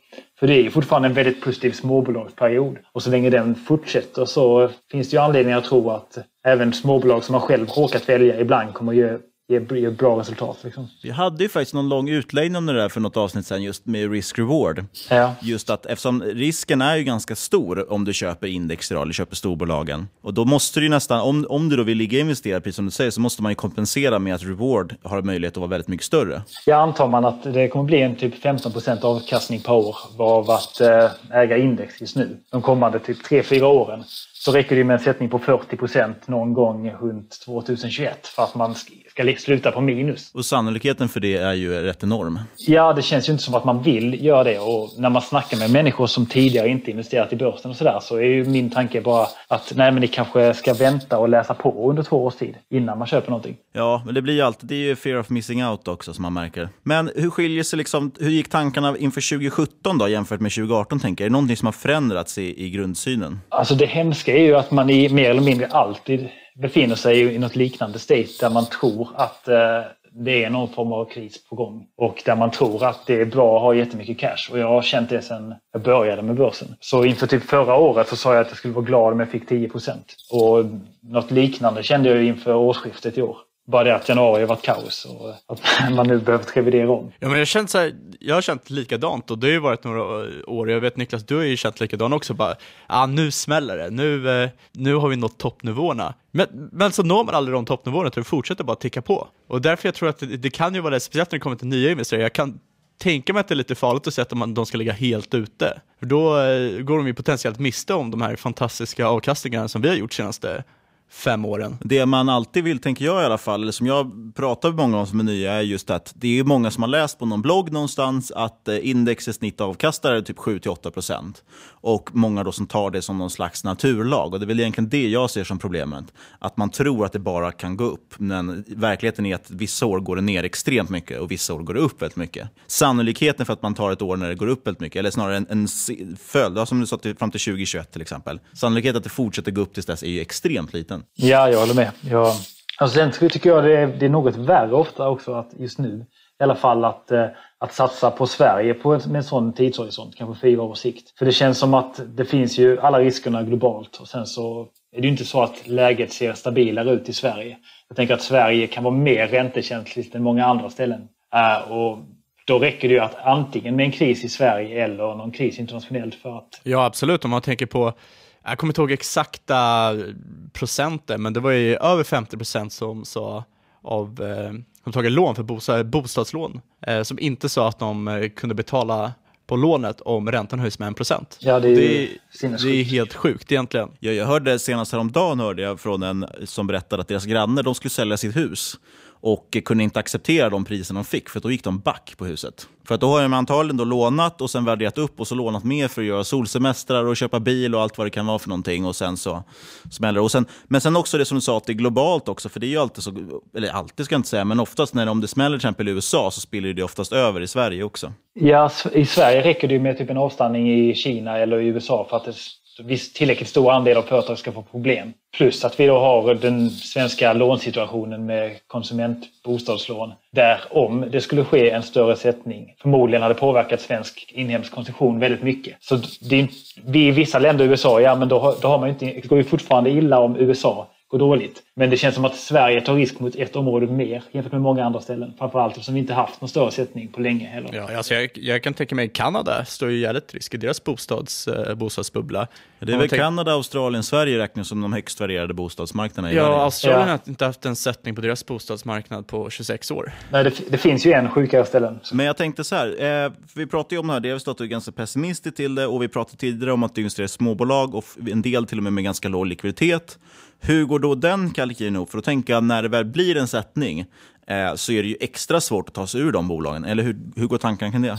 För det är ju fortfarande en väldigt positiv småbolagsperiod. Och så länge den fortsätter så finns det ju anledning att tro att även småbolag som man själv råkat välja ibland kommer att ger, ger bra resultat. Liksom. Vi hade ju faktiskt någon lång utläggning om det där för något avsnitt sen just med risk-reward. Ja. Just att eftersom risken är ju ganska stor om du köper index eller köper storbolagen. Och då måste du nästan, om, om du då vill ligga investerad, precis som du säger, så måste man ju kompensera med att reward har möjlighet att vara väldigt mycket större. Jag antar man att det kommer bli en typ 15 avkastning per år av att eh, äga index just nu. De kommande typ 3-4 åren så räcker det med en sättning på 40 procent någon gång runt 2021 för att man ska sluta på minus. Och sannolikheten för det är ju rätt enorm. Ja, det känns ju inte som att man vill göra det. Och när man snackar med människor som tidigare inte investerat i börsen och sådär så är ju min tanke bara att nej, men ni kanske ska vänta och läsa på under två års tid innan man köper någonting. Ja, men det blir ju alltid, det är ju fear of missing out också som man märker. Men hur skiljer sig liksom, hur gick tankarna inför 2017 då jämfört med 2018 tänker jag? Är det någonting som har förändrats i, i grundsynen? Alltså det hemska det är ju att man i mer eller mindre alltid befinner sig i något liknande state där man tror att eh, det är någon form av kris på gång. Och där man tror att det är bra att ha jättemycket cash. Och jag har känt det sedan jag började med börsen. Så inför typ förra året så sa jag att jag skulle vara glad om jag fick 10% Och något liknande kände jag inför årsskiftet i år. Bara det att januari har varit kaos och eh, att man nu behövt revidera om. Ja, men jag, känt så här, jag har känt likadant och det har ju varit några eh, år. Jag vet Niklas, du har ju känt likadant också. Bara, ah, nu smäller det. Nu, eh, nu har vi nått toppnivåerna. Men, men så når man aldrig de toppnivåerna utan det fortsätter bara ticka på. Och därför jag tror att det, det kan ju vara det, speciellt när det kommer till nya investerare. Jag kan tänka mig att det är lite farligt att säga att de, de ska ligga helt ute. För då går de ju potentiellt miste om de här fantastiska avkastningarna som vi har gjort senaste fem åren. Det man alltid vill, tänker jag i alla fall, eller som jag pratar med många om som är nya, är just att det är många som har läst på någon blogg någonstans att eh, index i snitt avkastar typ 7-8 och många då som tar det som någon slags naturlag. Och det är väl egentligen det jag ser som problemet. Att man tror att det bara kan gå upp. Men verkligheten är att vissa år går det ner extremt mycket och vissa år går det upp väldigt mycket. Sannolikheten för att man tar ett år när det går upp väldigt mycket, eller snarare en, en följd, som du sa fram till 2021 till exempel. Sannolikheten att det fortsätter gå upp tills dess är ju extremt liten. Ja, jag håller med. Jag, alltså sen tycker jag det är, det är något värre ofta också att just nu i alla fall att, eh, att satsa på Sverige på en, med en sån tidshorisont, kanske fyra års sikt. För det känns som att det finns ju alla riskerna globalt och sen så är det ju inte så att läget ser stabilare ut i Sverige. Jag tänker att Sverige kan vara mer räntekänsligt än många andra ställen. Uh, och då räcker det ju att antingen med en kris i Sverige eller någon kris internationellt för att... Ja, absolut. Om man tänker på jag kommer inte ihåg exakta procenten, men det var ju över 50 procent som sa av eh, som tagit lån för bostad, bostadslån, eh, som inte sa att de eh, kunde betala på lånet om räntan höjs med en procent. Ja, det är, det, det är helt sjukt egentligen. Ja, jag hörde senast häromdagen hörde jag från en som berättade att deras grannar de skulle sälja sitt hus och kunde inte acceptera de priser de fick, för då gick de back på huset. För att då har de antagligen då lånat och sen värderat upp och så lånat mer för att göra solsemestrar och köpa bil och allt vad det kan vara för någonting och sen så smäller det. Och sen, men sen också det som du sa, att det är globalt också, för det är ju alltid så, eller alltid ska jag inte säga, men oftast när om det smäller till exempel i USA så spiller det oftast över i Sverige också. Ja, i Sverige räcker det med typ en avstanning i Kina eller i USA för att det viss tillräckligt stor andel av företag ska få problem. Plus att vi då har den svenska lånsituationen med konsumentbostadslån. Där om det skulle ske en större sättning förmodligen hade påverkat svensk inhemsk konsumtion väldigt mycket. Så det vi i vissa länder, USA, ja men då, då har man inte, det går ju fortfarande illa om USA går dåligt. Men det känns som att Sverige tar risk mot ett område mer jämfört med många andra ställen. Framförallt eftersom vi inte haft någon större sättning på länge heller. Ja, alltså jag, jag kan tänka mig Kanada står ju jävligt risk i deras bostads, eh, bostadsbubbla. Det är väl Kanada, Australien, Sverige räknas som de högst varierade bostadsmarknaderna i Ja, världen. Australien Ja. har inte haft en sättning på deras bostadsmarknad på 26 år. Nej, det, det finns ju en sjukare ställen. Men jag tänkte så här, eh, vi pratade ju om det här, dels att du är ganska pessimistisk till det och vi pratade tidigare om att du investerar i småbolag och en del till och med med ganska låg likviditet. Hur går då den kalkylen ihop? För att tänka när det väl blir en sättning eh, så är det ju extra svårt att ta sig ur de bolagen. Eller hur, hur går tankarna kring det?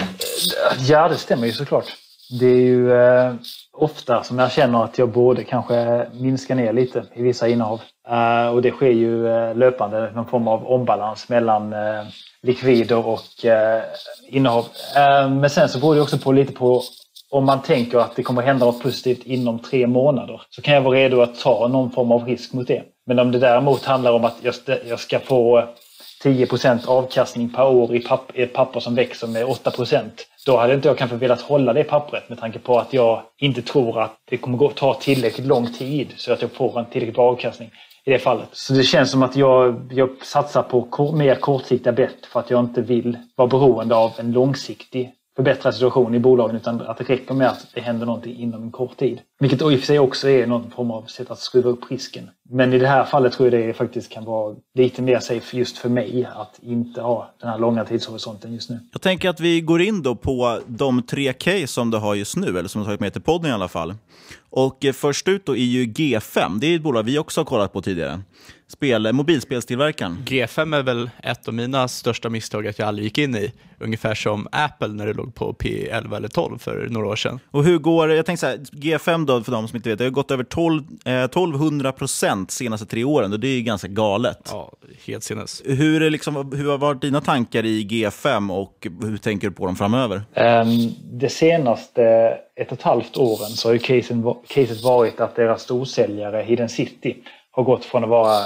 Ja, det stämmer ju såklart. Det är ju eh, ofta som jag känner att jag borde kanske minska ner lite i vissa innehav. Eh, och det sker ju eh, löpande, någon form av ombalans mellan eh, likvider och eh, innehav. Eh, men sen så beror det också på lite på om man tänker att det kommer hända något positivt inom tre månader så kan jag vara redo att ta någon form av risk mot det. Men om det däremot handlar om att jag ska, få 10% avkastning per år i, i ett papper som växer med 8 då hade inte jag kanske velat hålla det pappret med tanke på att jag inte tror att det kommer gå, ta tillräckligt lång tid så att jag får en tillräckligt bra avkastning i det fallet. Så det känns som att jag, jag satsar på kor, mer kortsiktiga bett för att jag inte vill vara beroende av en långsiktig förbättra situationen i bolagen utan att det räcker med att det händer någonting inom en kort tid. Vilket i och för sig också är någon form av sätt att skruva upp risken. Men i det här fallet tror jag det faktiskt kan vara lite mer safe just för mig att inte ha den här långa tidshorisonten just nu. Jag tänker att vi går in då på de tre case som du har just nu, eller som du har tagit med till podden i alla fall. Och eh, först ut då är ju G5. Det är ett bolag vi också har kollat på tidigare. Spel, mobilspelstillverkaren. G5 är väl ett av mina största misstag att jag aldrig gick in i. Ungefär som Apple när det låg på P11 eller 12 för några år sedan. Och hur går? Jag tänker så här, G5 då, för de som inte vet, det har gått över 12, eh, 1200 procent senaste tre åren och det är ju ganska galet. Ja, helt sinnes. Hur, är liksom, hur har varit dina tankar i G5 och hur tänker du på dem framöver? Um, det senaste ett och ett halvt åren så har ju casen, caset varit att deras storsäljare Hidden City har gått från att vara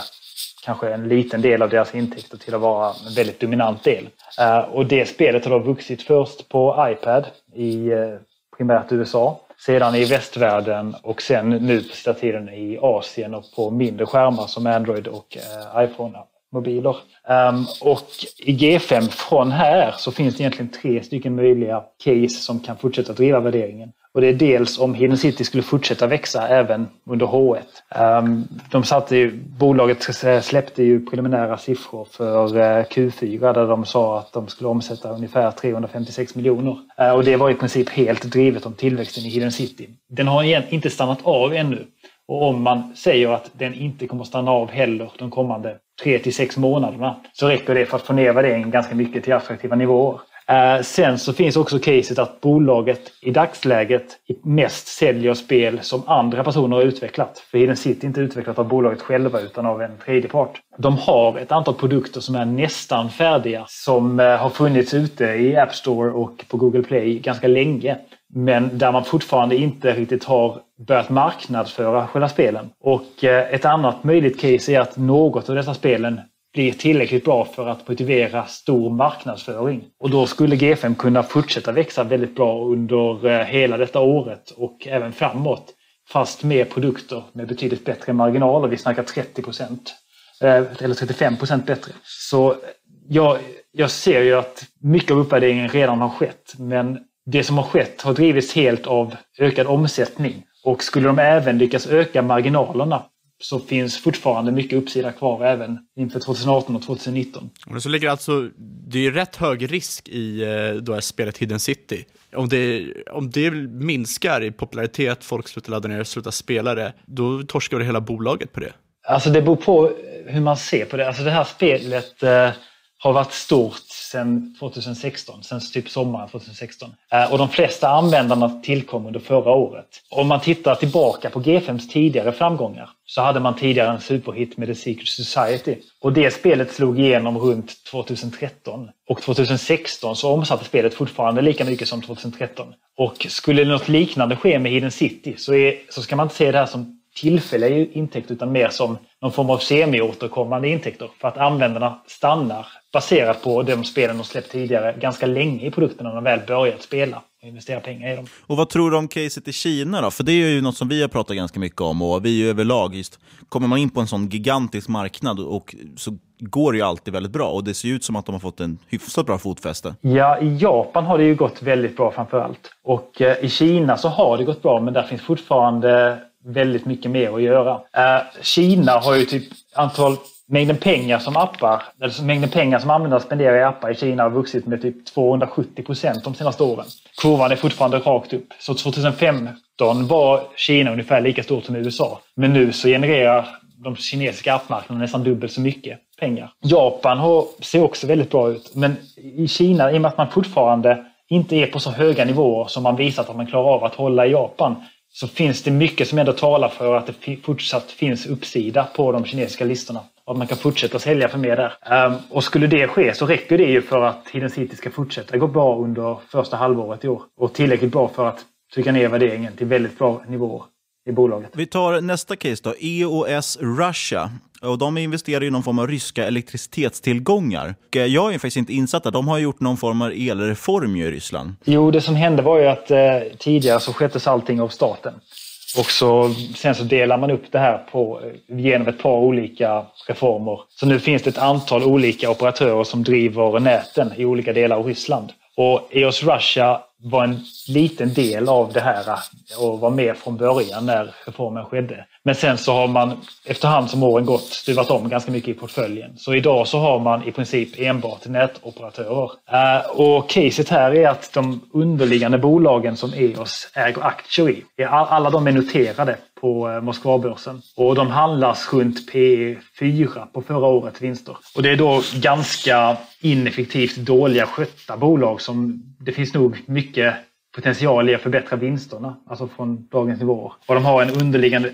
kanske en liten del av deras intäkter till att vara en väldigt dominant del. Eh, och det spelet har då vuxit först på iPad i eh, primärt USA, sedan i västvärlden och sen nu på sista tiden i Asien och på mindre skärmar som Android och eh, iPhone mobiler. Um, ehm, och i G5 från här så finns det egentligen tre stycken möjliga case som kan fortsätta driva värderingen. Och det är dels om Hidden City skulle fortsätta växa även under H1. Ehm, de satte ju, bolaget släppte ju preliminära siffror för eh, Q4 där de sa att de skulle omsätta ungefär 356 miljoner. Eh, och det var i princip helt drivet om tillväxten i Hidden City. Den har igen inte stannat av ännu. Och om man säger att den inte kommer att stanna av heller de kommande tre till sex månaderna så räcker det för att få ner värderingen ganska mycket till attraktiva nivåer. Eh, sen så finns också caset att bolaget i dagsläget mest säljer spel som andra personer har utvecklat. För Hidden City är inte utvecklat av bolaget själva utan av en tredje part. De har ett antal produkter som är nästan färdiga som eh, har funnits ute i App Store och på Google Play ganska länge. Men där man fortfarande inte riktigt har börjat marknadsföra själva spelen. Och eh, ett annat möjligt case är att något av dessa spelen blir tillräckligt bra för att motivera stor marknadsföring. Och då skulle G5 kunna fortsätta växa väldigt bra under eh, hela detta året och även framåt. Fast med produkter med betydligt bättre marginaler. Vi snackar 30 procent. Eh, eller 35 procent bättre. Så jag, jag ser ju att mycket av uppvärderingen redan har skett. Men det som har skett har drivits helt av ökad omsättning. Och skulle de även lyckas öka marginalerna så finns fortfarande mycket uppsida kvar även inför 2018 och 2019. Men så ligger alltså, det är rätt hög risk i eh, då är spelet Hidden City. Om det, om det minskar i popularitet, folk slutar ladda ner, slutar spela det, då torskar det hela bolaget på det. Alltså det beror på hur man ser på det. Alltså det här spelet eh, har varit stort sedan 2016, sen typ sommaren 2016. Eh, och de flesta användarna tillkom under förra året. Om man tittar tillbaka på G5s tidigare framgångar så hade man tidigare en superhit med The Secret Society. Och det spelet slog igenom runt 2013. Och 2016 så omsatte spelet fortfarande lika mycket som 2013. Och skulle något liknande ske med Hidden City så, är, så ska man inte se det här som tillfälliga intäkter utan mer som någon form av semi-återkommande intäkter. För att användarna stannar baserat på de spelen de släppt tidigare ganska länge i produkten när de väl börjat spela. investera pengar i dem. Och vad tror du om caset i Kina då? För det är ju något som vi har pratat ganska mycket om och vi är ju överlag just, kommer man in på en sån gigantisk marknad och så går det ju alltid väldigt bra och det ser ut som att de har fått en hyfsat bra fotfäste. Ja, i Japan har det ju gått väldigt bra framför allt. Och eh, i Kina så har det gått bra men där finns fortfarande väldigt mycket mer att göra. Eh, Kina har ju typ antal Mängden pengar som appar, eller mängden pengar som användare spenderar i appar i Kina har vuxit med typ 270 procent de senaste åren. Kurvan är fortfarande rakt upp. Så 2015 var Kina ungefär lika stort som USA. Men nu så genererar de kinesiska appmarknaderna nästan dubbelt så mycket pengar. Japan har, ser också väldigt bra ut. Men i Kina, i och med att man fortfarande inte är på så höga nivåer som man visat att man klarar av att hålla i Japan, så finns det mycket som ändå talar för att det fortsatt finns uppsida på de kinesiska listorna. Och att man kan fortsätta sälja för mer där. Um, och skulle det ske så räcker det ju för att Hidden City ska fortsätta gå bra under första halvåret i år. Och tillräckligt bra för att trycka ner värderingen till väldigt bra nivåer i bolaget. Vi tar nästa case då, EOS Russia. Och de investerar i någon form av ryska elektricitetstillgångar. Eh, jag är faktiskt inte insatt där. De har gjort någon form av elreform i Ryssland. Jo, det som hände var ju att eh, tidigare så sköttes allting av staten. Och så, sen så delar man upp det här på, genom ett par olika reformer. Så nu finns det ett antal olika operatörer som driver näten i olika delar av Ryssland. Och EOS Russia var en liten del av det här eh, och var med från början när reformen skedde. Men sen så har man efterhand som åren gått stuvat om ganska mycket i portföljen. Så idag så har man i princip enbart nätoperatörer. Eh, och caset här är att de underliggande bolagen som EOS äger aktier i, alla de är noterade på eh, Moskvabörsen. Och de handlas runt P4 på förra årets vinster. Och det är då ganska ineffektivt dåliga skötta bolag som det finns nog mycket potential i att förbättra vinsterna, alltså från dagens nivåer. Och de har en underliggande,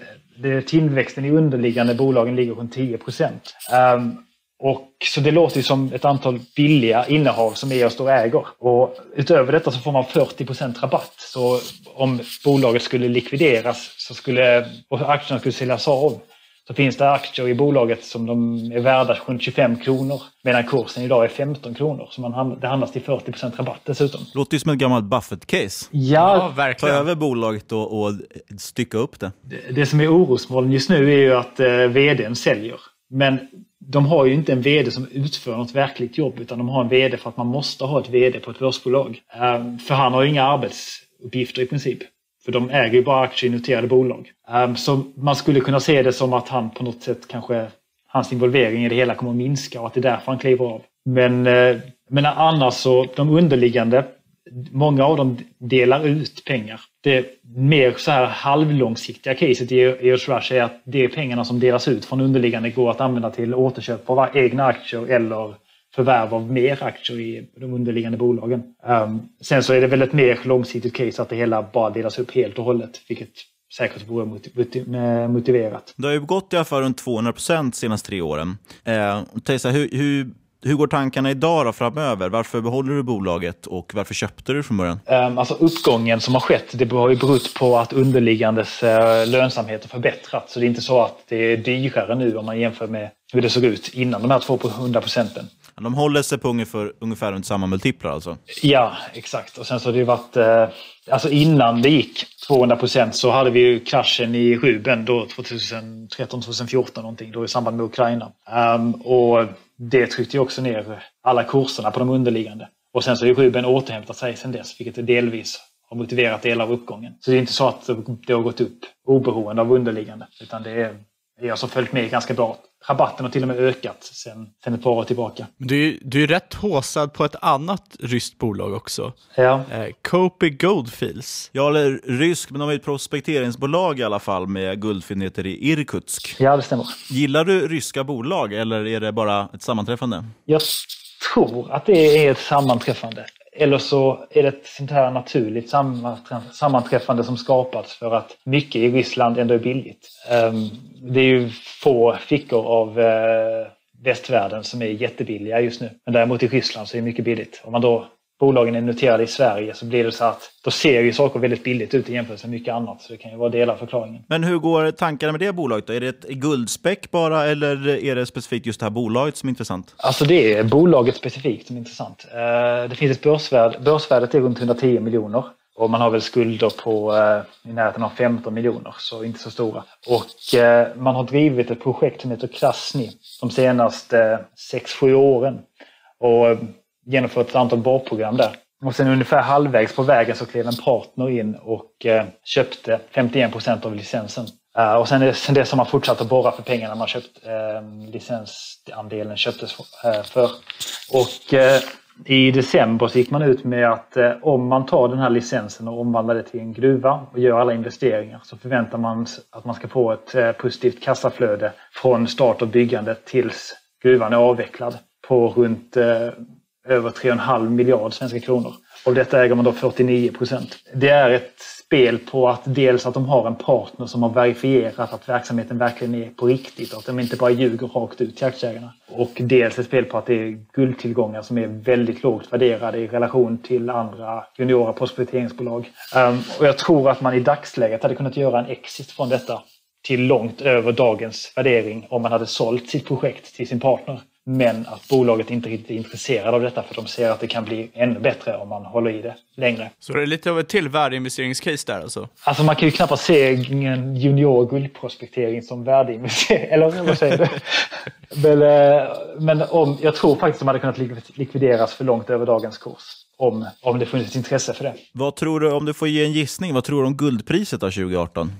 tillväxten i underliggande bolagen ligger runt 10 procent. Um, och, så det låter ju som ett antal billiga innehav som EOS då äger. Och utöver detta så får man 40 procent rabatt. Så om bolaget skulle likvideras så skulle, och aktierna skulle säljas av så finns det aktier i bolaget som de är värda runt 25 kronor medan kursen idag är 15 kronor. Så man, det handlas till 40 procent rabatt dessutom. Låter ju som ett gammalt Buffett-case. Ja, ja, verkligen. Ta över bolaget och, och stycka upp det. det. Det som är orosmoln just nu är ju att eh, vdn säljer. Men de har ju inte en vd som utför något verkligt jobb utan de har en vd för att man måste ha ett vd på ett börsbolag. Eh, för han har ju inga arbetsuppgifter i princip. För de äger ju bara aktier i noterade bolag. Ehm, så man skulle kunna se det som att han på något sätt kanske, hans involvering i det hela kommer att minska och att det är därför han kliver av. Men, eh, men annars så, de underliggande, många av dem delar ut pengar. Det mer så här halvlångsiktiga caset i EOS Rush är att de pengarna som delas ut från underliggande går att använda till återköp av egna aktier eller förvärv av mer aktier i de underliggande bolagen. Um, sen så är det väl ett mer långsiktigt case att det hela bara delas upp helt och hållet, vilket säkert vore motiverat. Det har ju gått i alla fall runt 200 procent de senaste tre åren. Eh, Tejsa, hur, hur, hur går tankarna idag då framöver? Varför behåller du bolaget och varför köpte du från början? Um, alltså uppgången som har skett, det har ju berott på att underliggandes uh, lönsamhet har förbättrats. Så det är inte så att det är dyrare nu om man jämför med hur det såg ut innan de här 200 procenten. De håller sig på ungefär, ungefär runt samma multiplar alltså? Ja, exakt. Och sen så har det ju varit... Eh, alltså innan det gick 200 procent så hade vi ju kraschen i Ruben då 2013, 2014 någonting, då i samband med Ukraina. Um, och det tryckte ju också ner alla kurserna på de underliggande. Och sen så har ju Ruben återhämtat sig sen dess, vilket delvis har motiverat delar av uppgången. Så det är inte så att det har gått upp oberoende av underliggande, utan det är, jag alltså följt med ganska bra rabatten har till och med ökat sen, sen ett par år tillbaka. Du, du är rätt håsad på ett annat ryskt bolag också. Ja. Eh, Copy Goldfields. Ja, eller rysk, men de är ett prospekteringsbolag i alla fall med guldfyndigheter i Irkutsk. Ja, det stämmer. Gillar du ryska bolag eller är det bara ett sammanträffande? Jag tror att det är ett sammanträffande. Eller så är det ett sånt här naturligt sammanträffande som skapats för att mycket i Ryssland ändå är billigt. Ehm, det är ju få fickor av eh, västvärlden som är jättebilliga just nu. Men däremot i Ryssland så är det mycket billigt. Om man då bolagen är noterade i Sverige så blir det så att då ser ju saker väldigt billigt ut i jämförelse med mycket annat. Så det kan ju vara delar av förklaringen. Men hur går tankarna med det bolaget då? Är det ett guldspäck bara eller är det specifikt just det här bolaget som är intressant? Alltså det är bolaget specifikt som är intressant. Eh, det finns ett börsvärde, börsvärdet är runt 110 miljoner. Och man har väl skulder på eh, i närheten av 15 miljoner, så inte så stora. Och eh, man har drivit ett projekt som heter Krasni de senaste 6-7 åren. Och genomfört ett antal borrprogram där. Och sen ungefär halvvägs på vägen så klev en partner in och eh, köpte 51 procent av licensen. Uh, och sen, sen dess har man fortsatt att borra för pengarna man köpt. eh, licensandelen köptes för. Eh, och eh, i december så gick man ut med att om man tar den här licensen och omvandlar det till en gruva och gör alla investeringar så förväntar man att man ska få ett positivt kassaflöde från start av byggandet tills gruvan är avvecklad på runt över 3,5 miljard svenska kronor. Av detta äger man då 49 procent. Det är ett spel på att dels att de har en partner som har verifierat att verksamheten verkligen är på riktigt och att de inte bara ljuger rakt ut till aktieägarna. Och dels ett spel på att det är guldtillgångar som är väldigt lågt värderade i relation till andra juniora prospekteringsbolag. Ehm, och jag tror att man i dagsläget hade kunnat göra en exit från detta till långt över dagens värdering om man hade sålt sitt projekt till sin partner. Men att bolaget inte riktigt är intresserade av detta för de ser att det kan bli ännu bättre om man håller i det längre. Så det är lite av ett till värdeinvesteringscase där alltså? Alltså man kan ju knappast se en junior guldprospektering som värdeinvestering. Eller vad säger du? men, eh, men om, jag tror faktiskt att de hade kunnat likvideras för långt över dagens kurs om, om det funnits intresse för det. Vad tror du, om du får ge en gissning, vad tror du om guldpriset av 2018?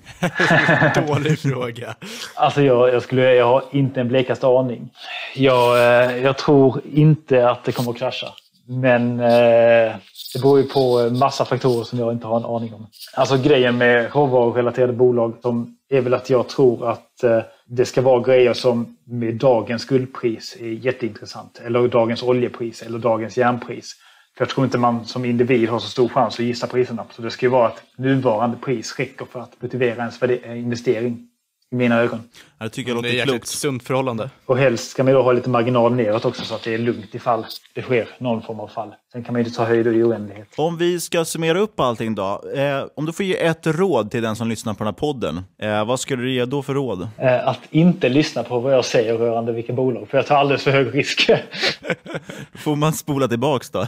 Dålig fråga. Alltså jag, jag, skulle, jag har inte en blekaste aning. Jag, eh, jag tror inte att det kommer att krascha. Men eh, det beror ju på massa faktorer som jag inte har en aning om. Alltså grejen med råvarurelaterade bolag som är väl att jag tror att eh, det ska vara grejer som med dagens guldpris är jätteintressant. Eller dagens oljepris eller dagens järnpris. För jag tror inte man som individ har så stor chans att gissa priserna. Så det ska ju vara att nuvarande pris räcker för att motivera ens investering i mina ögon. Det tycker jag låter det är klokt. ett sunt förhållande. Och helst ska man då ha lite marginal neråt också så att det är lugnt ifall det sker någon form av fall. Sen kan man ju inte ta höjd i oändlighet. Om vi ska summera upp allting då. Eh, om du får ge ett råd till den som lyssnar på den här podden. Eh, vad skulle du ge då för råd? Eh, att inte lyssna på vad jag säger rörande vilka bolag. För jag tar alldeles för hög risk. får man spola tillbaks då?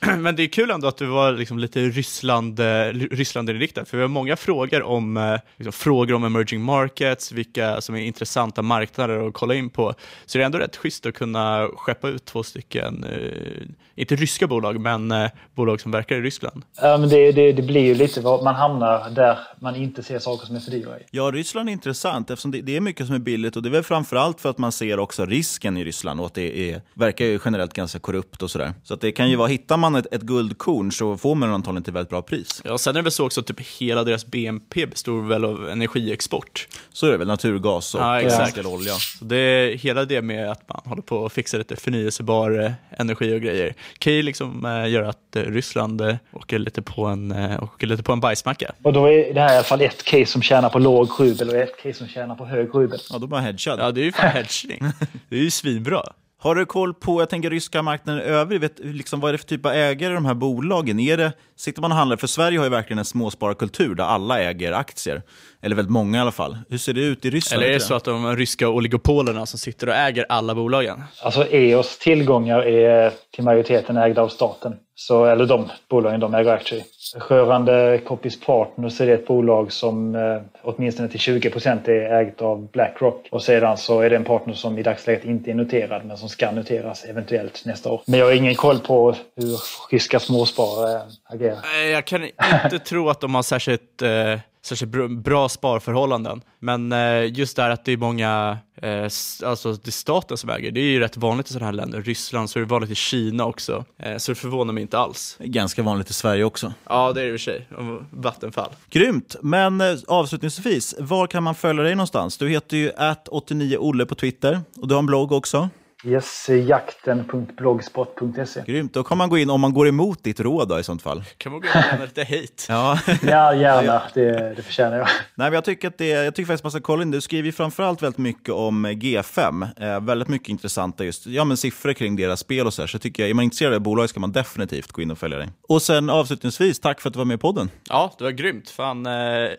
Men det är kul ändå att du var liksom lite Ryssland, eh, Ryssland-inriktad. För vi har många frågor om, eh, liksom, frågor om emerging markets, vilka som är intressanta marknader att kolla in på. Så det är ändå rätt schysst att kunna skeppa ut två stycken, eh, inte ryska bolag, men eh, bolag som verkar i Ryssland. Ja, men det, det, det, blir ju lite vad man hamnar där man inte ser saker som är för dyra. Ja, Ryssland är intressant eftersom det, det, är mycket som är billigt och det är väl framförallt för att man ser också risken i Ryssland och att det är, verkar ju generellt ganska korrupt och sådär. Så att det kan ju vara, hittar man ett, ett guldkorn så får man antagligen till väldigt bra pris. Ja, sen är det väl så också att typ hela deras BNP består väl av energiexport. Så är det väl, naturgas och ja, exakt. olja. Så det är hela det med att man håller på att fixa lite förnyelsebar eh, energi och grejer kan ju liksom äh, göra att äh, Ryssland åker, lite på en, åker lite på en bajsmacka. Och då är det här i alla fall ett case som tjänar på låg rubel och ett case som tjänar på hög rubel. Ja, då är man hedgad. Ja, det är ju fan hedging. det är ju svinbra. Har du koll på, jag tänker ryska marknaden i övrigt, liksom, vad är det för typ av ägare i de här bolagen? Är det, sitter man och handlar, för Sverige har ju verkligen en småspararkultur där alla äger aktier. Eller väldigt många i alla fall. Hur ser det ut i Ryssland? Eller är det så att de ryska oligopolerna som sitter och äger alla bolagen? Alltså EOS tillgångar är till majoriteten ägda av staten. Så, eller de bolagen de äger aktier i. Rörande Copies Partners är det ett bolag som eh, åtminstone till 20 procent är ägt av Blackrock. Och sedan så är det en partner som i dagsläget inte är noterad men som ska noteras eventuellt nästa år. Men jag har ingen koll på hur ryska småsparare agerar. Jag kan inte tro att de har särskilt eh särskilt bra sparförhållanden. Men eh, just det här att det är många, eh, alltså det är staten som äger, det är ju rätt vanligt i sådana här länder. Ryssland, så är det vanligt i Kina också. Eh, så det förvånar mig inte alls. Ganska vanligt i Sverige också. Ja, det är det i och för sig. Vattenfall. Grymt! Men avslutningsvis, var kan man följa dig någonstans? Du heter ju 89olle på Twitter och du har en blogg också. Yes, jakten.blogspot.se. Grymt, då kan man gå in om man går emot ditt råd då, i sånt fall. Kan man gå in och lämna lite hate? ja. ja, gärna. Det, det förtjänar jag. Nej, men jag, tycker att det, jag tycker faktiskt man ska kolla in det. Du skriver ju framförallt väldigt mycket om G5. Eh, väldigt mycket intressanta just, ja, men siffror kring deras spel och så här. Så tycker jag, är man intresserad av bolag ska man definitivt gå in och följa dig. Och sen avslutningsvis, tack för att du var med i podden. Ja, det var grymt. Fan, eh,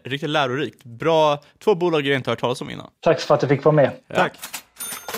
riktigt lärorikt. Bra, två bolag jag inte hört talas om innan. Tack för att du fick vara med. Ja. Tack.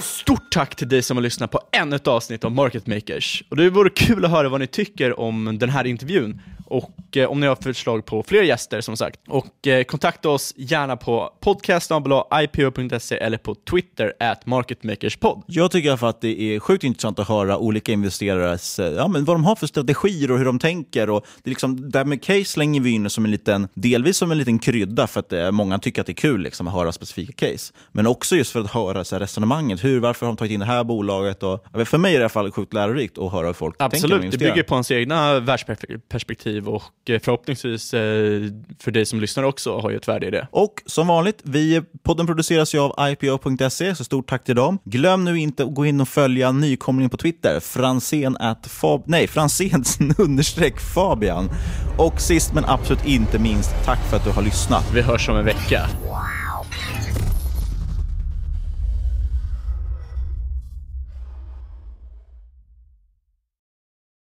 Stort tack till dig som har lyssnat på ännu ett avsnitt av Market Makers. Och det vore kul att höra vad ni tycker om den här intervjun och eh, om ni har förslag på fler gäster som sagt. Och eh, kontakta oss gärna på podcast.ipo.se eller på Twitter at marketmakerspod. Jag tycker att det är sjukt intressant att höra olika investerares, eh, ja, men vad de har för strategier och hur de tänker. Och det är liksom, där med case slänger vi in som en liten, delvis som en liten krydda för att många tycker att det är kul liksom, att höra specifika case. Men också just för att höra så här, resonemanget. Hur, varför har de tagit in det här bolaget? Och, för mig är det i alla fall sjukt lärorikt att höra hur folk tänker. Absolut, om att det bygger på hans egna världsperspektiv och eh, förhoppningsvis eh, för dig som lyssnar också har ju ett värde i det. Och som vanligt, vi, podden produceras ju av IPO.se, så stort tack till dem. Glöm nu inte att gå in och följa nykomlingen på Twitter, Franzén at Fab, nej, Franzéns understreck Fabian. Och sist men absolut inte minst, tack för att du har lyssnat. Vi hörs om en vecka.